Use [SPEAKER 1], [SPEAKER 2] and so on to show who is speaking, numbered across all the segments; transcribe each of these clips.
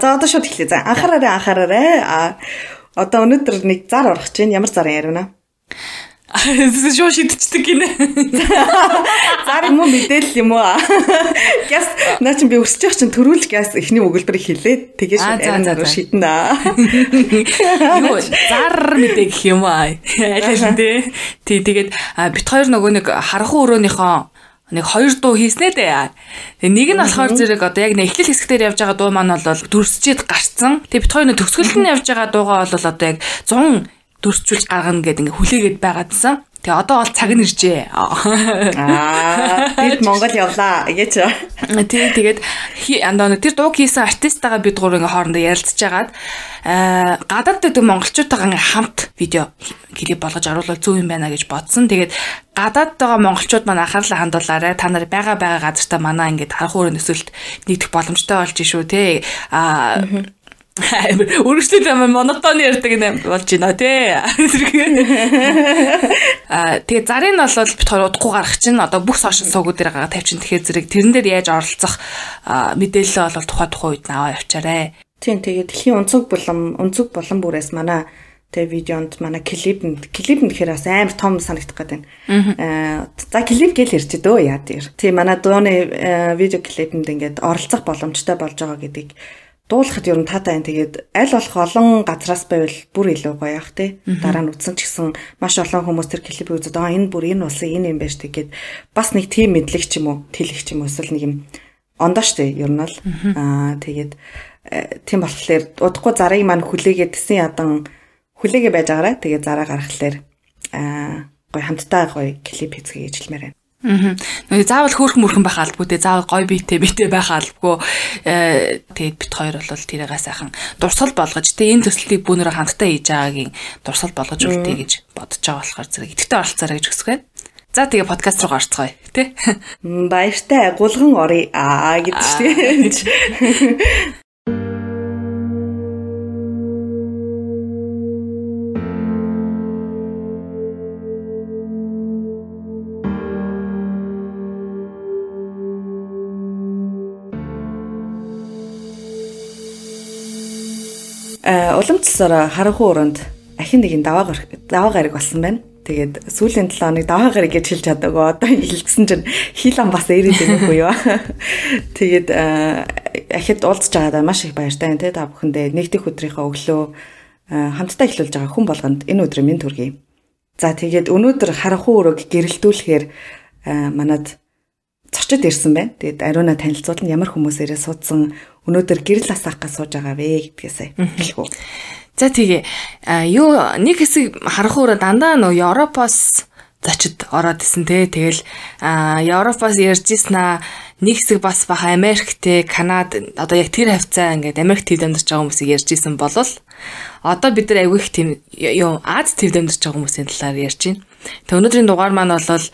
[SPEAKER 1] За одоо шууд эхлэе. За анхаараарай анхаараарай. А одоо өнөөдөр нэг зар орох чинь ямар зар ярина?
[SPEAKER 2] Шуу шидчихдэг гинэ.
[SPEAKER 1] Зар юм уу мэдээлэл юм уу? Гяс наа чи би өсөж явах чинь төрүүлж гяс эхний өгүүлбэрийг хэлээд тэгээс арай шиднэ.
[SPEAKER 2] Юу зар мэдээ гэх юм аа. Аль аль тий. Тий тэгээд бит хоёр нөгөө нэг харанхуй өрөөнийхөө нэг хоёр дуу хийснэ дээ. Тэгээ нэг нь болохоор зэрэг одоо яг нэг эхлэл хэсгээр явж байгаа дуу маань бол дүрсчээд гарцсан. Тэгээ бит хоёр нь төгсгөлд нь явж байгаа дуугаа бол одоо яг 100 дүрсчүүлж гаргана гэдэг ингээ хүлээгээд байгаадсан. Тэгээ одоо бол цаг нь иржээ.
[SPEAKER 1] Аа бид Монгол явлаа гэж.
[SPEAKER 2] Тий тэгээд андаа тэр дууг хийсэн артистагаа бид гур ингээ хоорондоо ярилцж агаад аа гадаад дэдэг монголчуудтайгаа ингээ хамт видео клип болгож оруулах зөв юм байна гэж бодсон. Тэгээд гадаад байгаа монголчууд маань анхаарлаа хандуулаарай. Та нар байгаа байгаа газартаа манай ингээд харах уурын нөсөлт нийтэх боломжтой болж шүү те. Аа Үргэлжлээд амар монотон ярьдаг юм болж байна тий. Аа тэгээ зарын нь бол бит хоёр удахгүй гарах чинь одоо бүх сошиал суугууд дээр гараа тавьчин тэгэхээр зэрэг тэрэн дээр яаж оролцох мэдээлэл бол тухай тухай үед наваа явчаарэ.
[SPEAKER 1] Тийм тэгээ дэлхийн онцөг булам онцөг булан бүрээс манай тэгээ видеонд манай клип нь клип нь гэхээр бас амар том санагдах гэдэг. Аа за клип гэл ярьж дөө яа дээр. Тийм манай дууны видео клипэнд ингээд оролцох боломжтой болж байгаа гэдгийг дуулахад ер нь таатай байна. Тэгээд аль болох олон газраас байвал бүр илүү гоё ах тий. Дараа нь үтсэн ч гэсэн маш олон хүмүүс тэр клипийг үзээд аа энэ бүр энэ болсон энэ юм байж тэгээд бас нэг тийм мэдлэг ч юм уу, тэлэх ч юм уу эсвэл нэг юм ондоо штэ ер нь л аа тэгээд э, тийм болохоор удахгүй зарыг маань хүлээгээд тэсэн ядан хүлээгээ байж байгаараа тэгээд зараа гаргахлаар аа гоё хамтдаа гоё клип хийцгээе гэж хэлмээр байна.
[SPEAKER 2] Аа. Нөгөө заавал хөөрхөн мөрхөн байх албагүй те заавал гой биетэй биетэй байх албагүй. Э тэгээд бит хоёр бол тэрийгээ сайхан дурсгал болгож те энэ төслийг бүүнөрө хамтдаа хийж байгаагийн дурсгал болгож үлдээ гэж бодож байгаа болохоор зэрэг идэвхтэй оролцоорой гэж хүсэх байна. За тэгээ подкаст руу гарцгаая тий.
[SPEAKER 1] Баяртай гулган орё аа гэдэг чинь. улам цэсээр харанхуй өрөөнд ахин нэгэн даваа даваа гараг болсон байна. Тэгээд сүүлийн 7 хоног даваа гараг гэж хэлж чадаагүй. Одоо хэлсэн чинь хил ам бас ирээд байна уу юу. Тэгээд ахид уулзж байгаадаа маш их баяртай байна те та бүхэндээ нэгдэх өдрийнхөө өглөө хамтдаа эхлүүлж байгаа хүн болгонд энэ өдрийн минь төргий. За тэгээд өнөөдөр харанхуй өрөөг гэрэлтүүлэхээр манад зочид ирсэн байна. Тэгээд ариуна танилцуулна ямар хүмүүс ирээ суудсан өнөөдөр гэрэл асаах гэж сууж байгаа вэ гэдгээсээ хэлэх үү.
[SPEAKER 2] За тэгээ юу нэг хэсэг харах өөрөө дандаа нөө Европоос зочид ороод исэн те тэгэл Европоос ярьж ийснаа нэг хэсэг бас бах Америктэй Канад одоо яг тэр хавцаа ингээд Америк төвд амьдарч байгаа хүмүүсийг ярьж исэн болол одоо бид нар айгүй их тийм юу Аз төвд амьдарч байгаа хүмүүсийн талаар ярьж байна. Тэг өнөөдрийн дугаар маань бол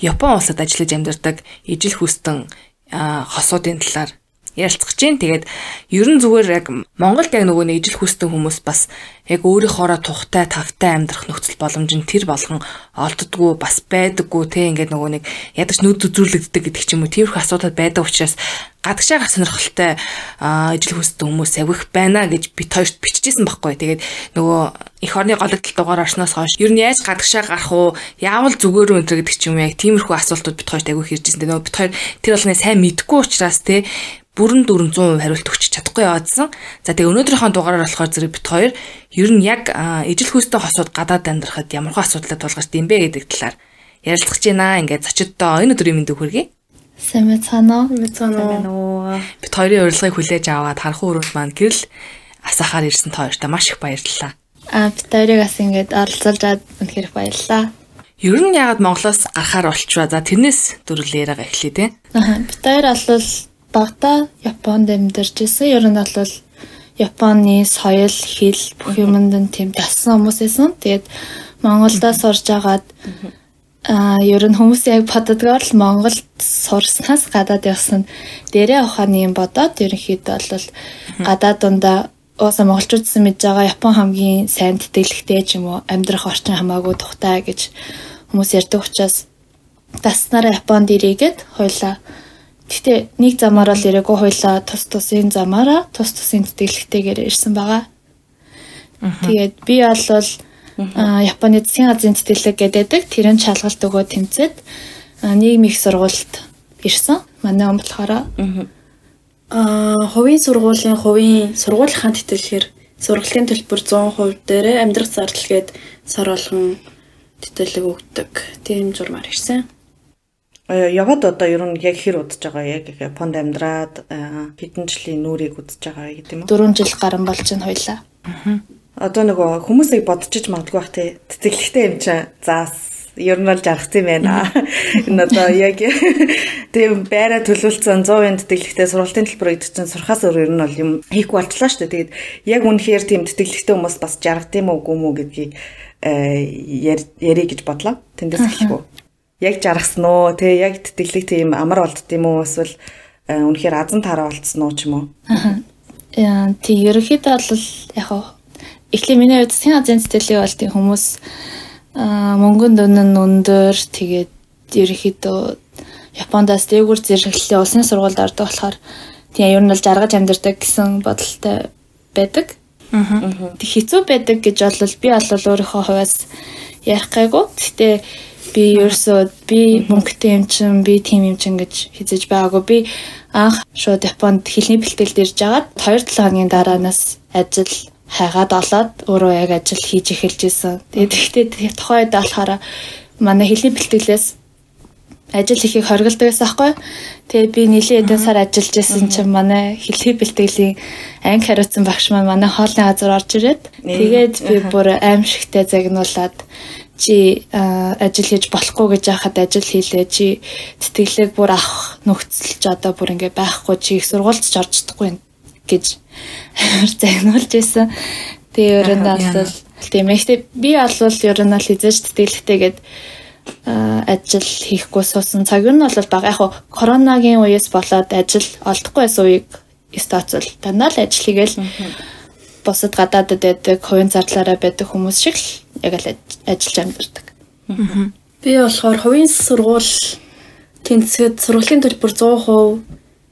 [SPEAKER 2] Япон улсад ажиллаж амьдардаг ижил хүстэн хосуудын талаар ярилцах чинь. Тэгээд ер нь зүгээр яг Монголд яг нөгөө нэг ижил хүссэн хүмүүс бас яг өөрийнхоороо тухтай тавтай амьдрах нөхцөл боломж нь тэр болгон олддггүй бас байдаггүй те. Ингээд нөгөө нэг ядаж нүд зүзүрлэгддэг гэдэг ч юм уу. Тиймэрхүү асуудал байдаг учраас гадагшаа сонирхолтой ижил хүссэн хүмүүс авих байна гэж бит хоёрт биччихсэн байхгүй. Тэгээд нөгөө эх орны голөгдөл дугаар орсноос хойш ер нь яаж гадагшаа гарах уу? Яавал зүгээр өнтер гэдэг ч юм яг тиймэрхүү асуултууд бит хоёрт авих иржсэн нөгөө бит хоёр тэр болгоны сайн мэдгүй учраас те бүрэн дүрэн 100% хариулт өгч чадахгүй яваадсан. За тэгээ өнөөдрийнхөө дугаараар болохоор зэрэг бит хоёр ер нь яг ижил хүйстэй хосууд гадаад амьдрахад ямархуу асуудлаа тулгарч юм бэ гэдэг талаар ярилцах гэж байна. Ингээд зочидтой энэ өдрийн мэндийг хүргэе.
[SPEAKER 3] Сайн мэцгаано.
[SPEAKER 1] Мэцгаано.
[SPEAKER 2] Бит хоёрын урилгыг хүлээж аваад харанхуй өрөөнд маань гэрэл асаахаар ирсэн тоортой маш их баярлалаа.
[SPEAKER 3] А бит хоёрыг бас ингээд оролцуулж аваад үнэхээр баярлалаа.
[SPEAKER 2] Ер нь яагаад Монголоос гарахаар болчихваа. За тэрнээс дөрвөл яриага эхлэе те.
[SPEAKER 3] Аа бит хоёр бол багада Японд амьдарч исэн. Ер нь бол Японы соёл, хэл бүх юмд нь тийм дассан хүмүүс байсан. Тэгээд Монголдо сурж агаад аа ер нь хүмүүс яг боддогоор л Монголд сурснаас гадаад явсан. Дээрээ ухааны юм бодоод ерөнхийдөө бол гадаад дундаа ууса монголчууд гэсэн мэдж байгаа Япон хамгийн сайн тэтгэлэгтэй ч юм уу амьдрах орчин хамаагүй тухтай гэж хүмүүс ярьдаг учраас таснараа Японд ирээгээд хойлоо Гэтэ нэг замаар л ирээгүй хуйлаа тус тусын замаараа тус тусын тэтгэлэгтэйгээр ирсэн байгаа. Тэгээд би бол Японы засгийн газрын тэтгэлэг гэдэг тэрэн шалгалт өгөө тэмцээд нийгэм их сургуульд ирсэн. Манай он болохоор
[SPEAKER 4] аа хувийн сургуулийн хувийн сургуулийнхаа тэтгэлгээр сургалтын төлбөр 100% дээрээ амьдрах зардал гээд сар болгон тэтгэлэг өгдөг. Тийм журмаар ирсэн.
[SPEAKER 1] Яваад одоо ер нь яг хэр удаж байгаа яг Японд амьдраад хэдэн жилийн нүрийг үзэж байгаа гэдэг юм
[SPEAKER 3] уу? 4 жил гарan болж байна хоёлаа.
[SPEAKER 1] Аа одоо нөгөө хүмүүсийг бодчих магадгүй бах те тэтгэлэгтэй юм чинь заас ер нь бол жаргах юм байна. Энэ одоо яг тийм байраа төлөвлөсөн 100% тэтгэлэгтэй сургалтын төлбөр чинь сурхаас өөр ер нь бол юм хийхгүй болчлаа шүү дээ. Тэгээд яг үнэхээр тийм тэтгэлэгтэй хүмүүс бас жаргах юм уу үгүй мүү гэдгийг э, ярих гэж бодлоо. Тэндээс эхлэхгүй. Яг жаргасан уу? Тэ яг тэтгэлэг тийм амар болдд юм уу? Эсвэл э, үнэхээр азан тараа болцсон уу ч юм уу?
[SPEAKER 3] Аа. Тий ерөөхдөө бол яг эхлээ миний хувьд засгийн газрын цэцэрлэг бол тийм хүмүүс мөнгөн дүн нь өндөр тэгээд ерөөхдөө Япондаас дээгүүр зэрэглэлийн улсын сургуульд ордог болохоор тийм ер нь бол жаргаж амьдардаг гэсэн бодолтой байдаг. Аа. Тэг хэцүү байдаг гэж бол би бол өөрийнхөө хувьас ярих гайгүй. Гэтэ би ерөөсөө би мөнгөтэй юм чин би тийм юм чин гэж хизэж байгаагүй. Би анх шууд Японд хэлний бэлтгэлд ирж агаад 2-7 хоногийн дараанаас ажил хайгаад олоод өөрөө яг ажил хийж эхэлж исэн. Тэгээд ихтэй тухайд болохоор манай хэлний бэлтгэлээс ажил хийхийг хоригддаг гэсэн аахгүй. Тэгээд би нэлийн эдэн сар ажиллаж исэн чинь манай хэлний бэлтгэлийн анги хариуцсан багш маань манай хоолны газар орж ирээд тэгээд би бүр аимшигтай загнуулаад чи ажил хийж болохгүй гэж яхад ажил хийлээ чи тэтгэлэг бүр авах нөхцөлч одоо бүр ингээ байхгүй чи их сургуульд ч орж чадахгүй гэж загнуулж исэн. Тэгээ ер нь бол тийм ээ. Би бол ер нь л эзэж тэтгэлэгтэйгээд ажил хийхгүй суусан цаг нь бол бага яг коронагийн үеэс болоод ажил олдохгүй байсан үеиг стацл дандаа л ажил хийгээл бусад гадаадад байдаг хувийн зардлаараа байдаг хүмүүс шиг л яг л ажиллаж амьдардаг.
[SPEAKER 4] Би болохоор хувийн сургууль тэнцэд сургуулийн төлбөр 100%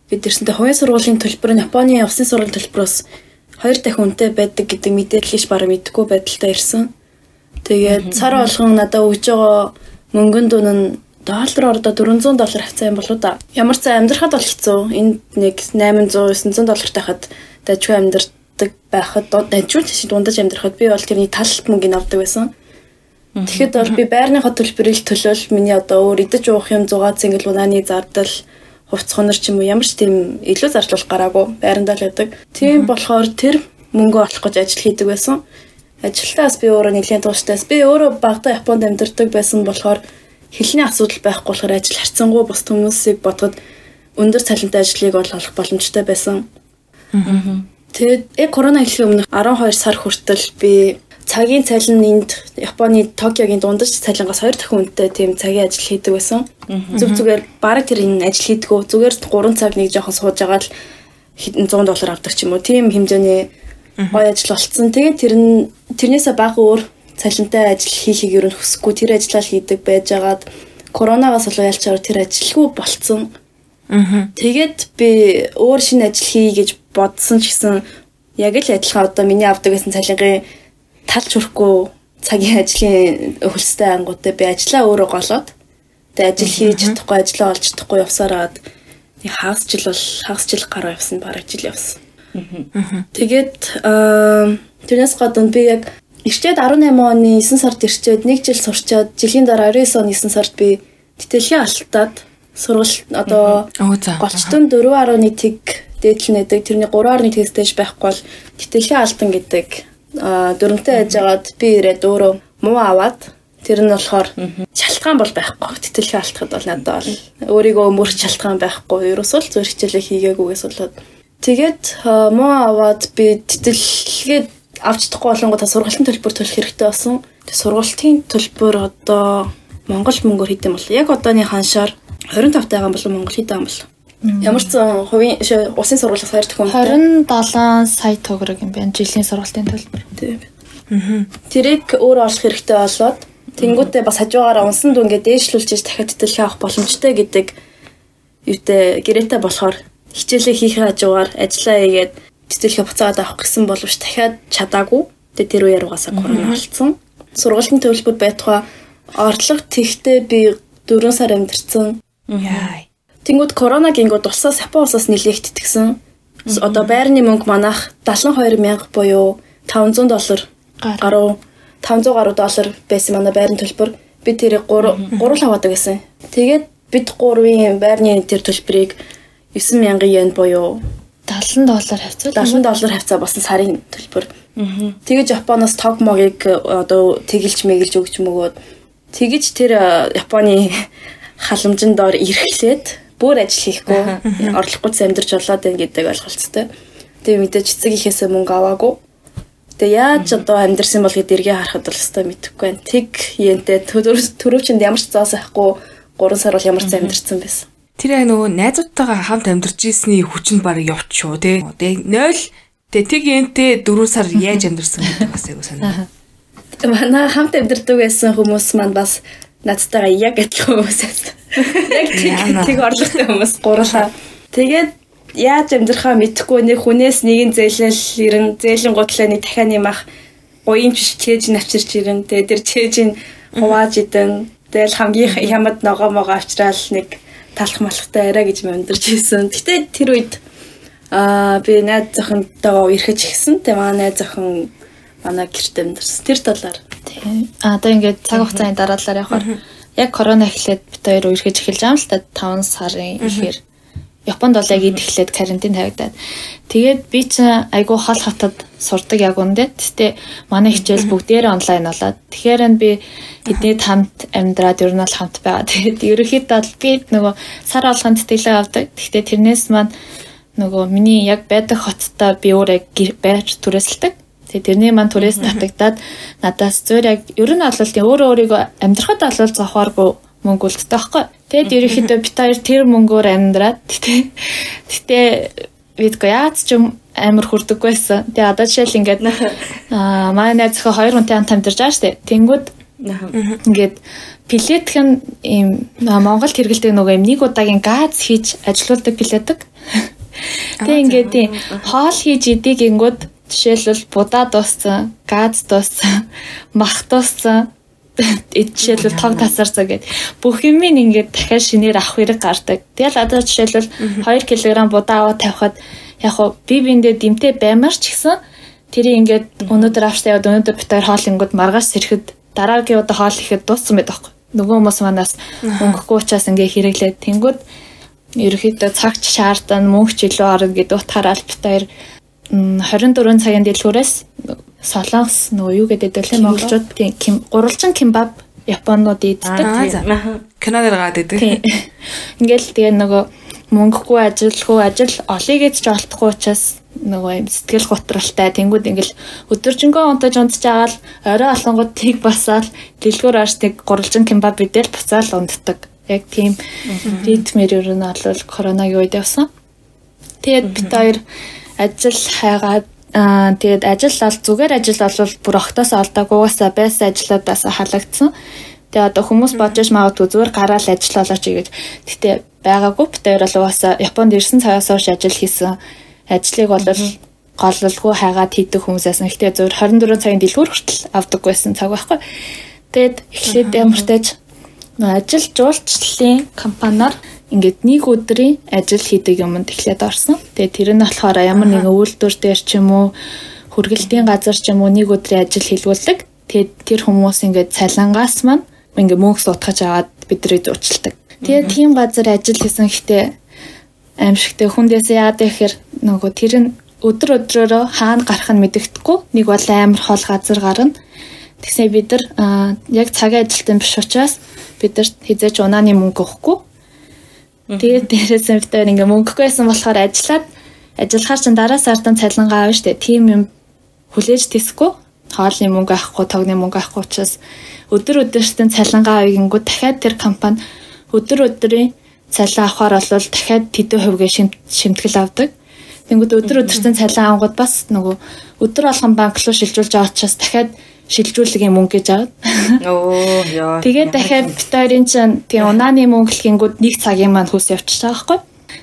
[SPEAKER 4] бид ирсэнтэй хувийн сургуулийн төлбөр нь Японы усын сургуулийн төлбөрөөс хоёр дахин үнэтэй байдаг гэдэг мэдээллийг бараг мэдгүй байдалтай ирсэн. Тэгээд сар болгон надад өгж байгаа мөнгөн дүн нь доллараар одоо 400 доллар хавцаа юм болоо да. Ямар ч амьдрахад бол хэцүү. Энд нэг 800 900 доллартай хад дажгүй амьдрдаг байхад дажгүй тийш дундаж амьдрахад би бол тэрний талт мөнгөний авдаг байсан. Тэгэхэд бол би байрныхаа төлбөрийг төлөөл миний одоо өөр идэж уух юм 6 цэнгэл унааны зардал хувц хонор ч юм уу ямар ч тийм илүү зардлуулах гараагүй байрандаа л байдаг. Тийм болохоор тэр мөнгө олох гэж ажил хийдэг байсан. Ажилтаас би өөрөө нэлийн тууштай. Би өөрөө багада Японд амьдардаг байсан болохоор хэлний асуудал байхгүй болохоор ажил харьцангуй бус хүмүүсийг бодоход өндөр цалинтай ажлыг олох боломжтой байсан. Тэгээд яг корона эхлэхийн өмнө 12 сар хүртэл би цагийн цалин энд Японы Токиогийн дундаж цалингаас хоёр дахин үнэтэй тийм цагийн ажил хийдэг байсан. Зүг зүгээр бараг тэр энэ ажил хийдгүү зүгээр 3 цаг нэг жоохон сууж байгаа л 100 доллар авдаг ч юм уу. Тийм хэмжээний гоё ажил болцсон. Тэгээд тэр нь тэрнээсээ бага өөр цалинтай ажил хийхийг юу хүсэхгүй тэр ажиллаа хийдэг байжгаад коронавигаас болоо ялчаар тэр ажилгүй болцсон. Тэгээд би өөр шинэ ажил хий гэж бодсон ч гэсэн яг л адилхан одоо миний авдаг гэсэн цалингийн талж хүрэхгүй цагийн ажлын хөлстэй ангуудтай би ажиллаа өөрөө голоод. Тэгээ ажил хийж чадахгүй ажиллаа олж чадахгүй явсараад хагас жил бол хагас жил гараа явсан бараг жил явсан. Тэгээд тэрнээс гадна би яг ирчээд 18 оны 9 сард ирчээд 1 жил сурчаад жилийн дараа 29 оны 9 сард би тэтгэлгийн алтаад сургууль одоо голчтон 4.1 дээдлэл нэдэг тэрний 3.1 тэгстэйж байхгүй бол тэтгэлгийн алтан гэдэг дөрөнтэй яжгаад би ирээд өөрөө муу аваад тэр нь болохоор шалтгаан бол байхгүй. Тэтгэлгээ алтахад бол надад бол өөрийгөө мөрч шалтгаан байхгүй. Ерөөсөө л зөв хичээлээ хийгээгүйгээс болоод тэгээд муу аваад би тэтгэлгээ авч чадахгүй болонгоо та сургалтын төлбөр төлөх хэрэгтэй болсон. Сургалтын төлбөр одоо Монгол мөнгөөр хийдэм бол яг одооны ханшаар 25 тайгаан болон Монгол хийдэм бол Ямар ч хувийн улсын сургуулиас хоёр дахин
[SPEAKER 3] 27 сая төгрөг юм байна. Жилийн сургалтын төлбөр.
[SPEAKER 4] Тийм. Аа. Тэрийг өөр олох хэрэгтэй болоод тэнгуүтээ бас хажуугаараа унсан дүнгээ дээшлүүлж дахиад тэтгэлгээ авах боломжтой гэдэг юутэй гэрээтэй болохоор хичээлээ хийх хажуугаар ажиллаа хийгээд цэцэлхэ буцаад авах гэсэн боловч дахиад чадаагүй. Тэгээ тэр үеэр угаасаа корона болцсон. Сургуулийн төлбөр байтугай орлого тэгтээ би 4 сар амьдэрсэн.
[SPEAKER 2] Яа.
[SPEAKER 4] Тэнгүүд корона гингүүд усаас Япон улсаас нэлээд итгэсэн. Одоо байрны мөнгө манах 72 мянга буюу 500 доллар гаруй 500 гаруй доллар байсан манай байрны төлбөр. Би тэрийг 3 3 аваадаг гэсэн. Тэгээд бид 3-ын байрны тэр төлбөрийг 9000 йен буюу
[SPEAKER 3] 70 доллар хавцаа
[SPEAKER 4] 70 доллар хавцаа болсон сарын төлбөр. Тэгэж Японоос тог могийг одоо тэгэлж мэгэлж өгч мөгөөд тэгэж тэр Японы халамжин доор ирэхлээд бүр ажил хийхгүй орлохгүй амьдарч болоод байна гэдэг ойлголцтой. Тэгээ мэдээж эцэг ихээсээ мөнгө аваагүй. Тэгээ яаж одоо амьдэрсэн бол гэд эргээ харахад бол өстой мэдэхгүй байна. Тэг йентэй төрөвчөнд ямар ч зоос авахгүй 3 сар бол ямар ч амьдэрсэн байсан.
[SPEAKER 2] Тэр яг нөгөө найзуудтайгаа хамт амьдарч ийсний хүчин баг явч шүү тий. Тэгээ 0 тэгээ тэг янтэй 4 сар яаж амьдэрсэн гэдэг бас айгу санаа.
[SPEAKER 4] Манай хамт амьдардаг байсан хүмүүс маань бас надтайгаа яг адилхан хүмүүс байсан. Яг тэг орлоготой хүмүүс гурлаа. Тэгээд яаж амьдрахаа мэдэхгүй нэг хүнээс нэгэн зээлэл ирэн зээлийн гутлаа нэг дахиад нэмах гоён биш чээж навчирч ирэн тэгээд тэр чээжийг хувааж идэн тэгэл хамгийн хямд ногоо могоо авчраал нэг талах малхтай арай гэж амьдарч ирсэн. Гэтэ тэр үед аа би найз зохинтойгоо ирэхэж гисэн. Тэгээ манай найз зохин манай гэрт амьдарсан. Тэр талаар.
[SPEAKER 3] Тийм. А одоо ингээд цаг хугацааны дараалалаар явахаар яг корона эхлээд бид хоёр үерхэж эхэлж байгаа юм л та 5 сарын ихээр Японд бол яг энд эхлээд карантин тавигдаад. Тэгээд би ч айгүй хол хотод сурдаг яг үндэ. Гэтэ манай хичээл бүгдээрээ онлайн болоод. Тэгэхээр энэ би эднийд хамт амьдраад ер нь бол хамт байгаа. Тэгээд ерөөхдөө би нөгөө сар болгонд тэтгэлэг авдаг. Гэтэ тэрнээс маань нөгөө миний яг байдаг хоттой би өөрөө байр түрээсэлдэг. Тэгээ тэрний маань түрээс татагдаад надаас зөөр яг ер нь бол тийм өөрөө өөрийгөө амьдрахад бол зохиоргүй мөнгө үлддэг байхгүй. Тэгэд ерөнхийдөө бит хоёр тэр мөнгөөр амьдраад тэгтээ тэгтээ видго яац ч юм амар хүрдэггүйсэн. Тэгээ одоо жишээл ингээд аа манай найз зөвхөн хоёр хүнтэй хамт амьдарч байгаа штэ. Тэнгүүд ингээд пилетхэн ийм Монголд хэрэгэлдэг нөгөө юм нэг удаагийн газ хийж ажилуулдаг пилетэг. Тэгээ ингээд тийм хоол хийж идэг гингүүд жишээлбэл будаа дууссан, газ дууссан, мах дууссан. Жишээлбэл тог тасарцаа гэд. Бүх юм ингээд дахиад шинээр авах хэрэг гардаг. Тэгэл одоо жишээлбэл 2 кг будаа аваа тавихад яг хуу би биндээ дэмтэй баймар ч гэсэн тэрийг ингээд өнөөдөр авч тавиад өнөөдөр битээр хоол ингүүд маргааш сэрэхэд дараагийн удаа хоол ихэд дууссан байдаг байхгүй. Нөгөө хүмүүс манаас өнгөхгүй учраас ингээ хэрэглээд тэнгүүд ерөөхдөө цагч шаардсан мөнгө ч илүү орно гэдэг утгаараа битээр 24 цагийн дэлгүүрээс солонгос нөгөө юу гэдэг вэ монголчууд тийм гурвалжин кимбаб японууд иддэг.
[SPEAKER 2] Канадаар гаад идэг.
[SPEAKER 3] Ингээл тэгээ нөгөө мөнгөгүй ажилгүй ажил олигээд ч олдохгүй учраас нөгөө юм сэтгэл готралтай тэнгууд ингээл өдөржингөө унтаж унтж байгаа л орой олонгууд тийг басаал дэлгүүр арстыг гурвалжин кимбаб идэл буцаал унддаг. Яг тийм ритмэр ер нь бол коронагийн үед явсан. Тэгээд бит хоёр ажил хайгаад Аа тэгээд ажил бол зүгээр ажил бол бүр огтоос олдоогүйгээс байсан ажлуудаас халагдсан. Тэгээ одоо хүмүүс бодож магадгүй зүгээр гараал ажил олооч гэж. Гэтэ байгаагүй бит хоёр бол угаасаа Японд ирсэн цагаас хойш ажил хийсэн. Ажлыг бол голлолгүй хайгаад хийдэг хүмүүсээс нь гэтээ зөвөр 24 цагийн дэлгүүр хүртэл авдаг байсан цаг байхгүй. Тэгэд эхлээд ямар тааж ажил жуулчлалын компаниар ингээд нэг өдрийн ажил хийдэг юмд эхлээд орсон. Тэгээ тэр нь болохоор ямар нэгэн үйлдвэр дээр ч юм уу хүргэлтийн газар ч юм уу нэг өдрийн ажил хийлгүүлдэг. Тэгээд тэр хүмүүс ингээд цалингаас маань ингээд мөнгө суудгаж аваад бидний зуучилдаг. Тэгээ тийм газар ажил хийсэн гэхдээ аимшигтэй хүндээс яад гэхээр нөгөө тэр нь өдөр өдрөөрөө хаана гарах нь мэдэгдэхгүй. Нэг бол амар хол газар гарна. Тэгсээ бид нар яг цагийн ажилтан биш учраас бид нар хизээч унааны мөнгө өгөхгүй Тэгээд дээрээс битээр ингээ мөнгөгүй байсан болохоор ажиллаад ажиллахаар чинь дараа сардан цалингаа авна штэ. Тим юм хүлээж тисэхгүй хоолны мөнгө авахгүй, тогны мөнгө авахгүй учраас өдөр өдөртөө цалингаа авъянгүү дахиад тэр компани өдөр өдрийн цалин авахаар бол дахиад тэдэн хувьгээ шимтгэл авдаг. Тэнгүүд өдөр өдөртөө цалин авангууд бас нөгөө өдөр болгон банк руу шилжүүлж байгаа учраас дахиад шилжүүлгийн мөнгө гэж аваад.
[SPEAKER 1] Оо ёо.
[SPEAKER 3] Тэгээд дахиад хоёрын чинь тийм унааны мөнгө гингүүд нэг цагийн маань хүс явчихж байгаа байхгүй.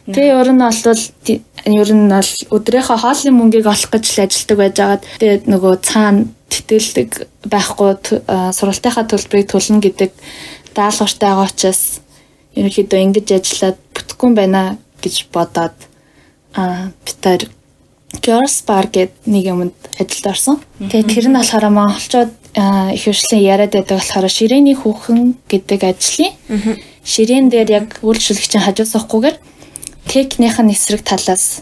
[SPEAKER 3] Тэгээ ер нь бол ер нь бол өдрийнхөө хоолны мөнгийг олох гэж л ажилладаг байжгаад тэгээд нөгөө цаана тэтгэлдэг байхгүй сургалтынхаа төлбөрийг төлнө гэдэг даалгавартай байгаа учраас ерөнхийдөө ингэж ажиллаад бүтэхгүй юм байна гэж бодоод а бид Bar гэдэг нэг юмд ажилд орсон. Тэгээд тэр нь болохоор монголчууд их хвшлийн яриад байдаг болохоор ширээний хүүхэн гэдэг ажлын ширээн дээр яг үйлчлэгчийн хажуу сухгүйгээр техникийн эсрэг талаас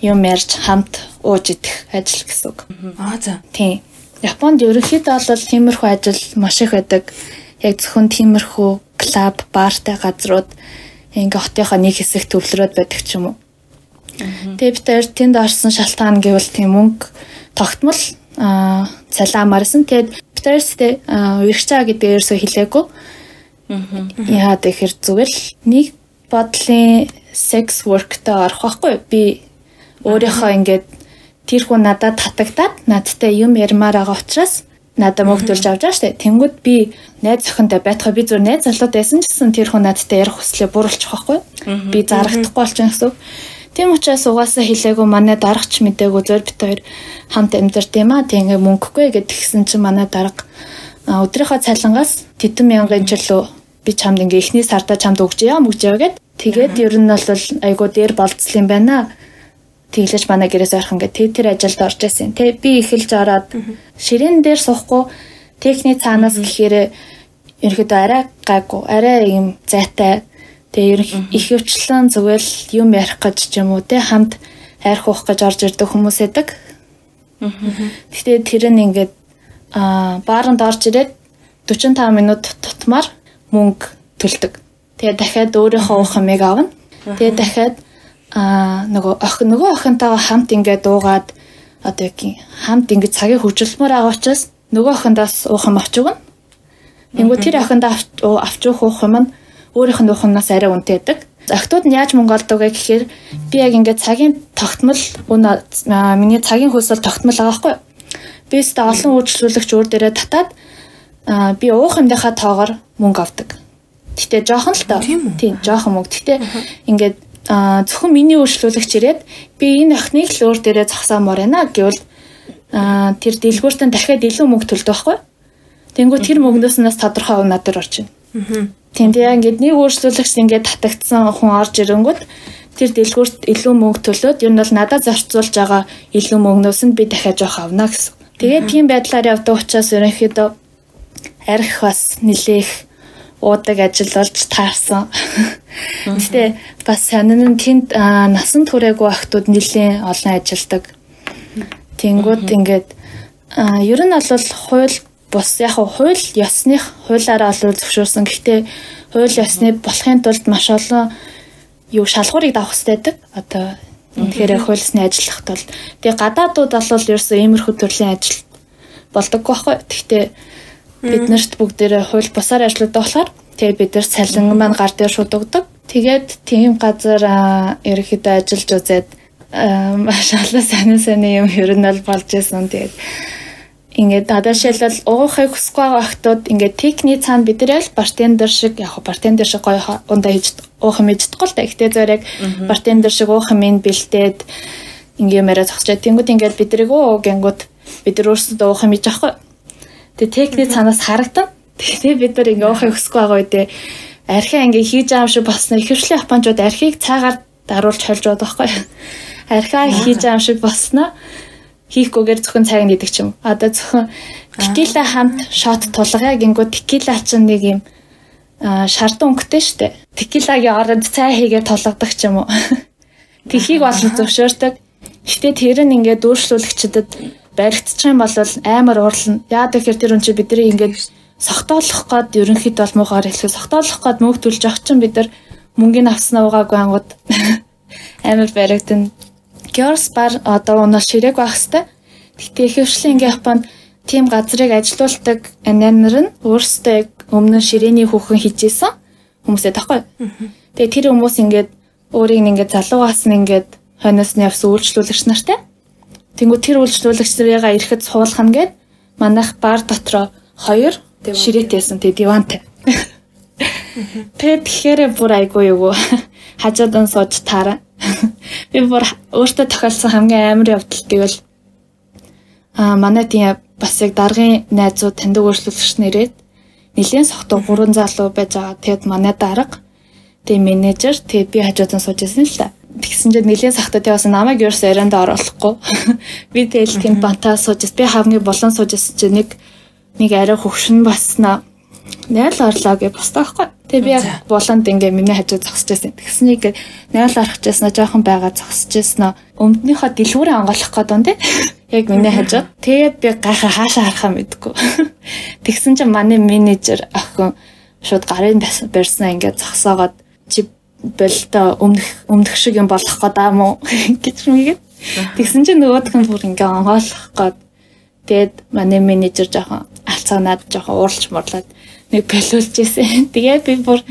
[SPEAKER 3] юм ярьж хамт ууж идэх ажил гэсэн үг.
[SPEAKER 2] Аа за.
[SPEAKER 3] Тийм. Японд ерөнхийдөө бол тиймэрхүү ажил маш их байдаг. Яг зөвхөн тиймэрхүү клуб, бартай газрууд ингээ хотынхоо нэг хэсэг төвлөрөөд байдаг ч юм уу. Тэгээ бид хоёр тэнд орсон шалтгаан гэвэл тийм мөнгө тогтмол аа цалиамаарсан. Тэгээд бид хоёр сте уягч чаа гэдэг ерөөсөө хэлээгүй. Яагаад гэхээр зүгээр л нэг бодлын sex work-тэй орох байхгүй би өөрийнхөө ингээд тэр хүн надад татагдаад надтай юм ярмаар байгаа учраас надад мөгдүүлж авч байгаа штэ. Тэнгүүд би найз охинтой байтгаа би зүгээр найз залууд байсан ч гэсэн тэр хүн надтай ярих хүслээ буруулчих байхгүй. Би зарагдахгүй болчихно гэсэн. Тийм учраас угаасаа хэлээгүй манай даргач мдээгүй зөөр бит хоёр хамт амьдард юм аа. Тэг ингээ мөнгөгүй гэд тэгсэн чинь манай дарга өдрийнхөө цалингаас тэтэн мянган жилөө би чамд ингээ эхний сарда чамд өгч яа мөгж яа гэд тэгээд ер нь бол айгу дээр болцсон юм байна. Тэглэж манай гэрээс ойрхон ингээ тэр тэр ажилд орж исэн. Тэг би эхэлж ороод ширээн дээр суухгүй техник цаанаас гэхээр ерөөдөө арай гайгүй арай юм зайтай Тэгээ ер нь их өвчлэн зүгээр л юм ярих гэж ч юм уу те хамт хайрх уух гэж орж ирдэг хүмүүс эдэг. Гэхдээ тэр нь ингээд аа бааранд орж ирээд 45 минут тутмаар мөнгө төлдөг. Тэгээ дахиад өөрийнхөө уух юмыг авна. Тэгээ дахиад аа нөгөө охин нөгөө охинтойгоо хамт ингээд дуугаад одоо яг хамт ингээд цагийг хөвжүүлмээр байгаа учраас нөгөө охиндоос уух юм авч өгнө. Тэнгүү тэр охиндоо авч уух уух юм нь өөрийнх нь ухнаас арай үнэтэй байдаг. Охтууд нь яаж мөнгө олдог вэ гэхээр би яг ингээд цагийн тогтмол өнө миний цагийн хөлсөл тогтмол байгаа байхгүй юу? Би өөртөө олон үйлчлүүлэгч өөр дээрээ татаад би уух юмдынхаа тоогоор мөнгө авдаг. Гэтэ жоохон л тоо. Тийм, жоохон мөнгө. Гэтэ ингээд зөвхөн миний үйлчлүүлэгч ирээд би энэ охиныг л өөр дээрээ зогсоомоор байна гэвэл тэр дэлгүүртэн дахиад илүү мөнгө төлдөг байхгүй? Тэнгүү тэр мөнгнөөс нас тодорхой хувь надад орж байна. Тийм тэгээ ингээд нэг өөрчлөлөгч ингээд татагдсан хүн орж ирэнгүүт тэр дэлгүүрт илүү мөнгө төлөөд ер нь бол надад зарцуулж байгаа илүү мөнгнөөс нь би дахиад жоох авна гэсэн. Тэгээд тийм байдлаар явдаг учраас ерөнхийдөө арх бас нилээх уудаг ажил болж таарсан. Гэтэ бас сонин нь тэнд насан туршаагүй охтууд нилээн олон ажилдаг. Тэнгүүд ингээд ер нь бол хууль бус яг хууль ёсных хуулаараа олвол зөвшөөрсөн. Гэхдээ хууль ёсны болохын тулд маш олон юу шалгуурыг давах хэрэгтэй байдаг. Одоо үнэхээр хуулисны ажиллахад бол тэгээ гадаадууд бол ерөөсөө иймэрхүү төрлийн ажил болдоггүй байхгүй. Гэхдээ бид нарт бүгдээрээ хууль бусаар ажилладаг болохоор тэгээ бид нар цалин маань гар дээр шууд өгдөг. Тэгээд тийм газар ерөөхдөө ажиллаж үзээд маш олон сонин сонин юм ер нь бол болж исэн. Тэгээд ингээд жишээлбэл уугахыг хүсэхгүй байгаа охтууд ингээд техник цаана бид нар л бартендер шиг яг бартендер шиг гоё ундаа хийж уух юм иждэггүй л та. Зөв яг бартендер шиг уух юм бэлдээд ингээд юмараа зогсчоо. Тэнгүүд ингээд бид нарыг өө гингүүд бид нар өөрсдөө уух юм иж аахгүй. Тэгээ техник цаанаас харагдан. Тэгээ бид нар ингээд уухыг хүсэхгүй байгаа үедээ архиа ингээд хийж юм шиг болсноо ихэвчлэн японочууд архийг цаагаар даруулж хольж байгаа байхгүй. Архиа хийж юм шиг болсноо хийхгүйгээр зөвхөн цаг нь идэх ч юм. Одоо зөвхөн текила хамт шот тулгая гингүү текила чинь нэг юм шардан өнгөтэй штэ. Текилагийн оронд цай хийгээ тулгадаг ч юм уу. Тэхийг бол зөвшөөрдөг. Гэтэ тэр нь ингээд дүүршлүүлэгчдэд баригдчих юм бол амар уурлна. Яагаад гэхээр тэр үн чи бидний ингээд согтоолох гээд ерөнхийдөө бол муухаар хэлэх согтоолох гээд мөнгө төлж авах чинь бид нар мөнгөний авснаа угаагүй ангууд амар баригдана. Girls Bar одоо унаал ширээг байх хэвээр. Гэтэ их хвшлийн ингээ Японд тийм газрыг ажилуулдаг анинар нь өөрсдөө өмнө ширээний хүүхэн хийжсэн хүмүүсээ тахгүй. Тэгээ тэр хүмүүс ингээд өөрийг ингээд залуугаас нь ингээд хойноос нь явсан үйлчлүүлэгч нартай. Тэнгүү тэр үйлчлүүлэгч нарыгаа ирэхэд суулгах нь гээд манайх бар дотроо хоёр ширээтэйсэн тэг дивантай. Тэгээд тэгэхээр бүр айгүй юу хажууд нь сууж таараа. Би бүр өөртөө тохиолдсон хамгийн амар явдал гэвэл аа манай тийм бас яг даргын найзууд таньдаг өөрчлөлтч нэрээд нэлээд сохтуу гурван залуу байж байгаа. Тэгэд манай дарга тэгээ менежер тэгээ би хажууд нь сууж байсан л та. Тэгсэн чинь нэлээд сахтаа тэгээ бас намайг ерөөс ярианд оруулахгүй. Би тэгэл тийм бантаа сууж би хамгийн болон сууж чинь нэг нэг арай хөвшин басна найл орлоо гэж бостаахгүй. Тэгээ би яг буланд ингээ миний хажууд зогсож байсан. Тэгснийг найл орох гэжсэн жоохон байгаа зогсож байсан. Өмднийхөө дэлгүүрээ онгойлох гээд он тий. Яг миний хажууд. Тэгээд би гайхаа хаашаа харахаа мэдгүй. Тэгсэн чинь манай менежер охин шууд гарын барьснаа ингээ зогсоогоод чи болтой өмнөх өмнөх шиг юм болох гэдэг юм уу гэж мэйгээд. Тэгсэн чинь нөгөөх нь бүр ингээ онгойлох гээд тэгээд манай менежер жоохон алцаанаад жоохон ууралж мурлаад нэг болиулж исэн. Тэгээ би бүр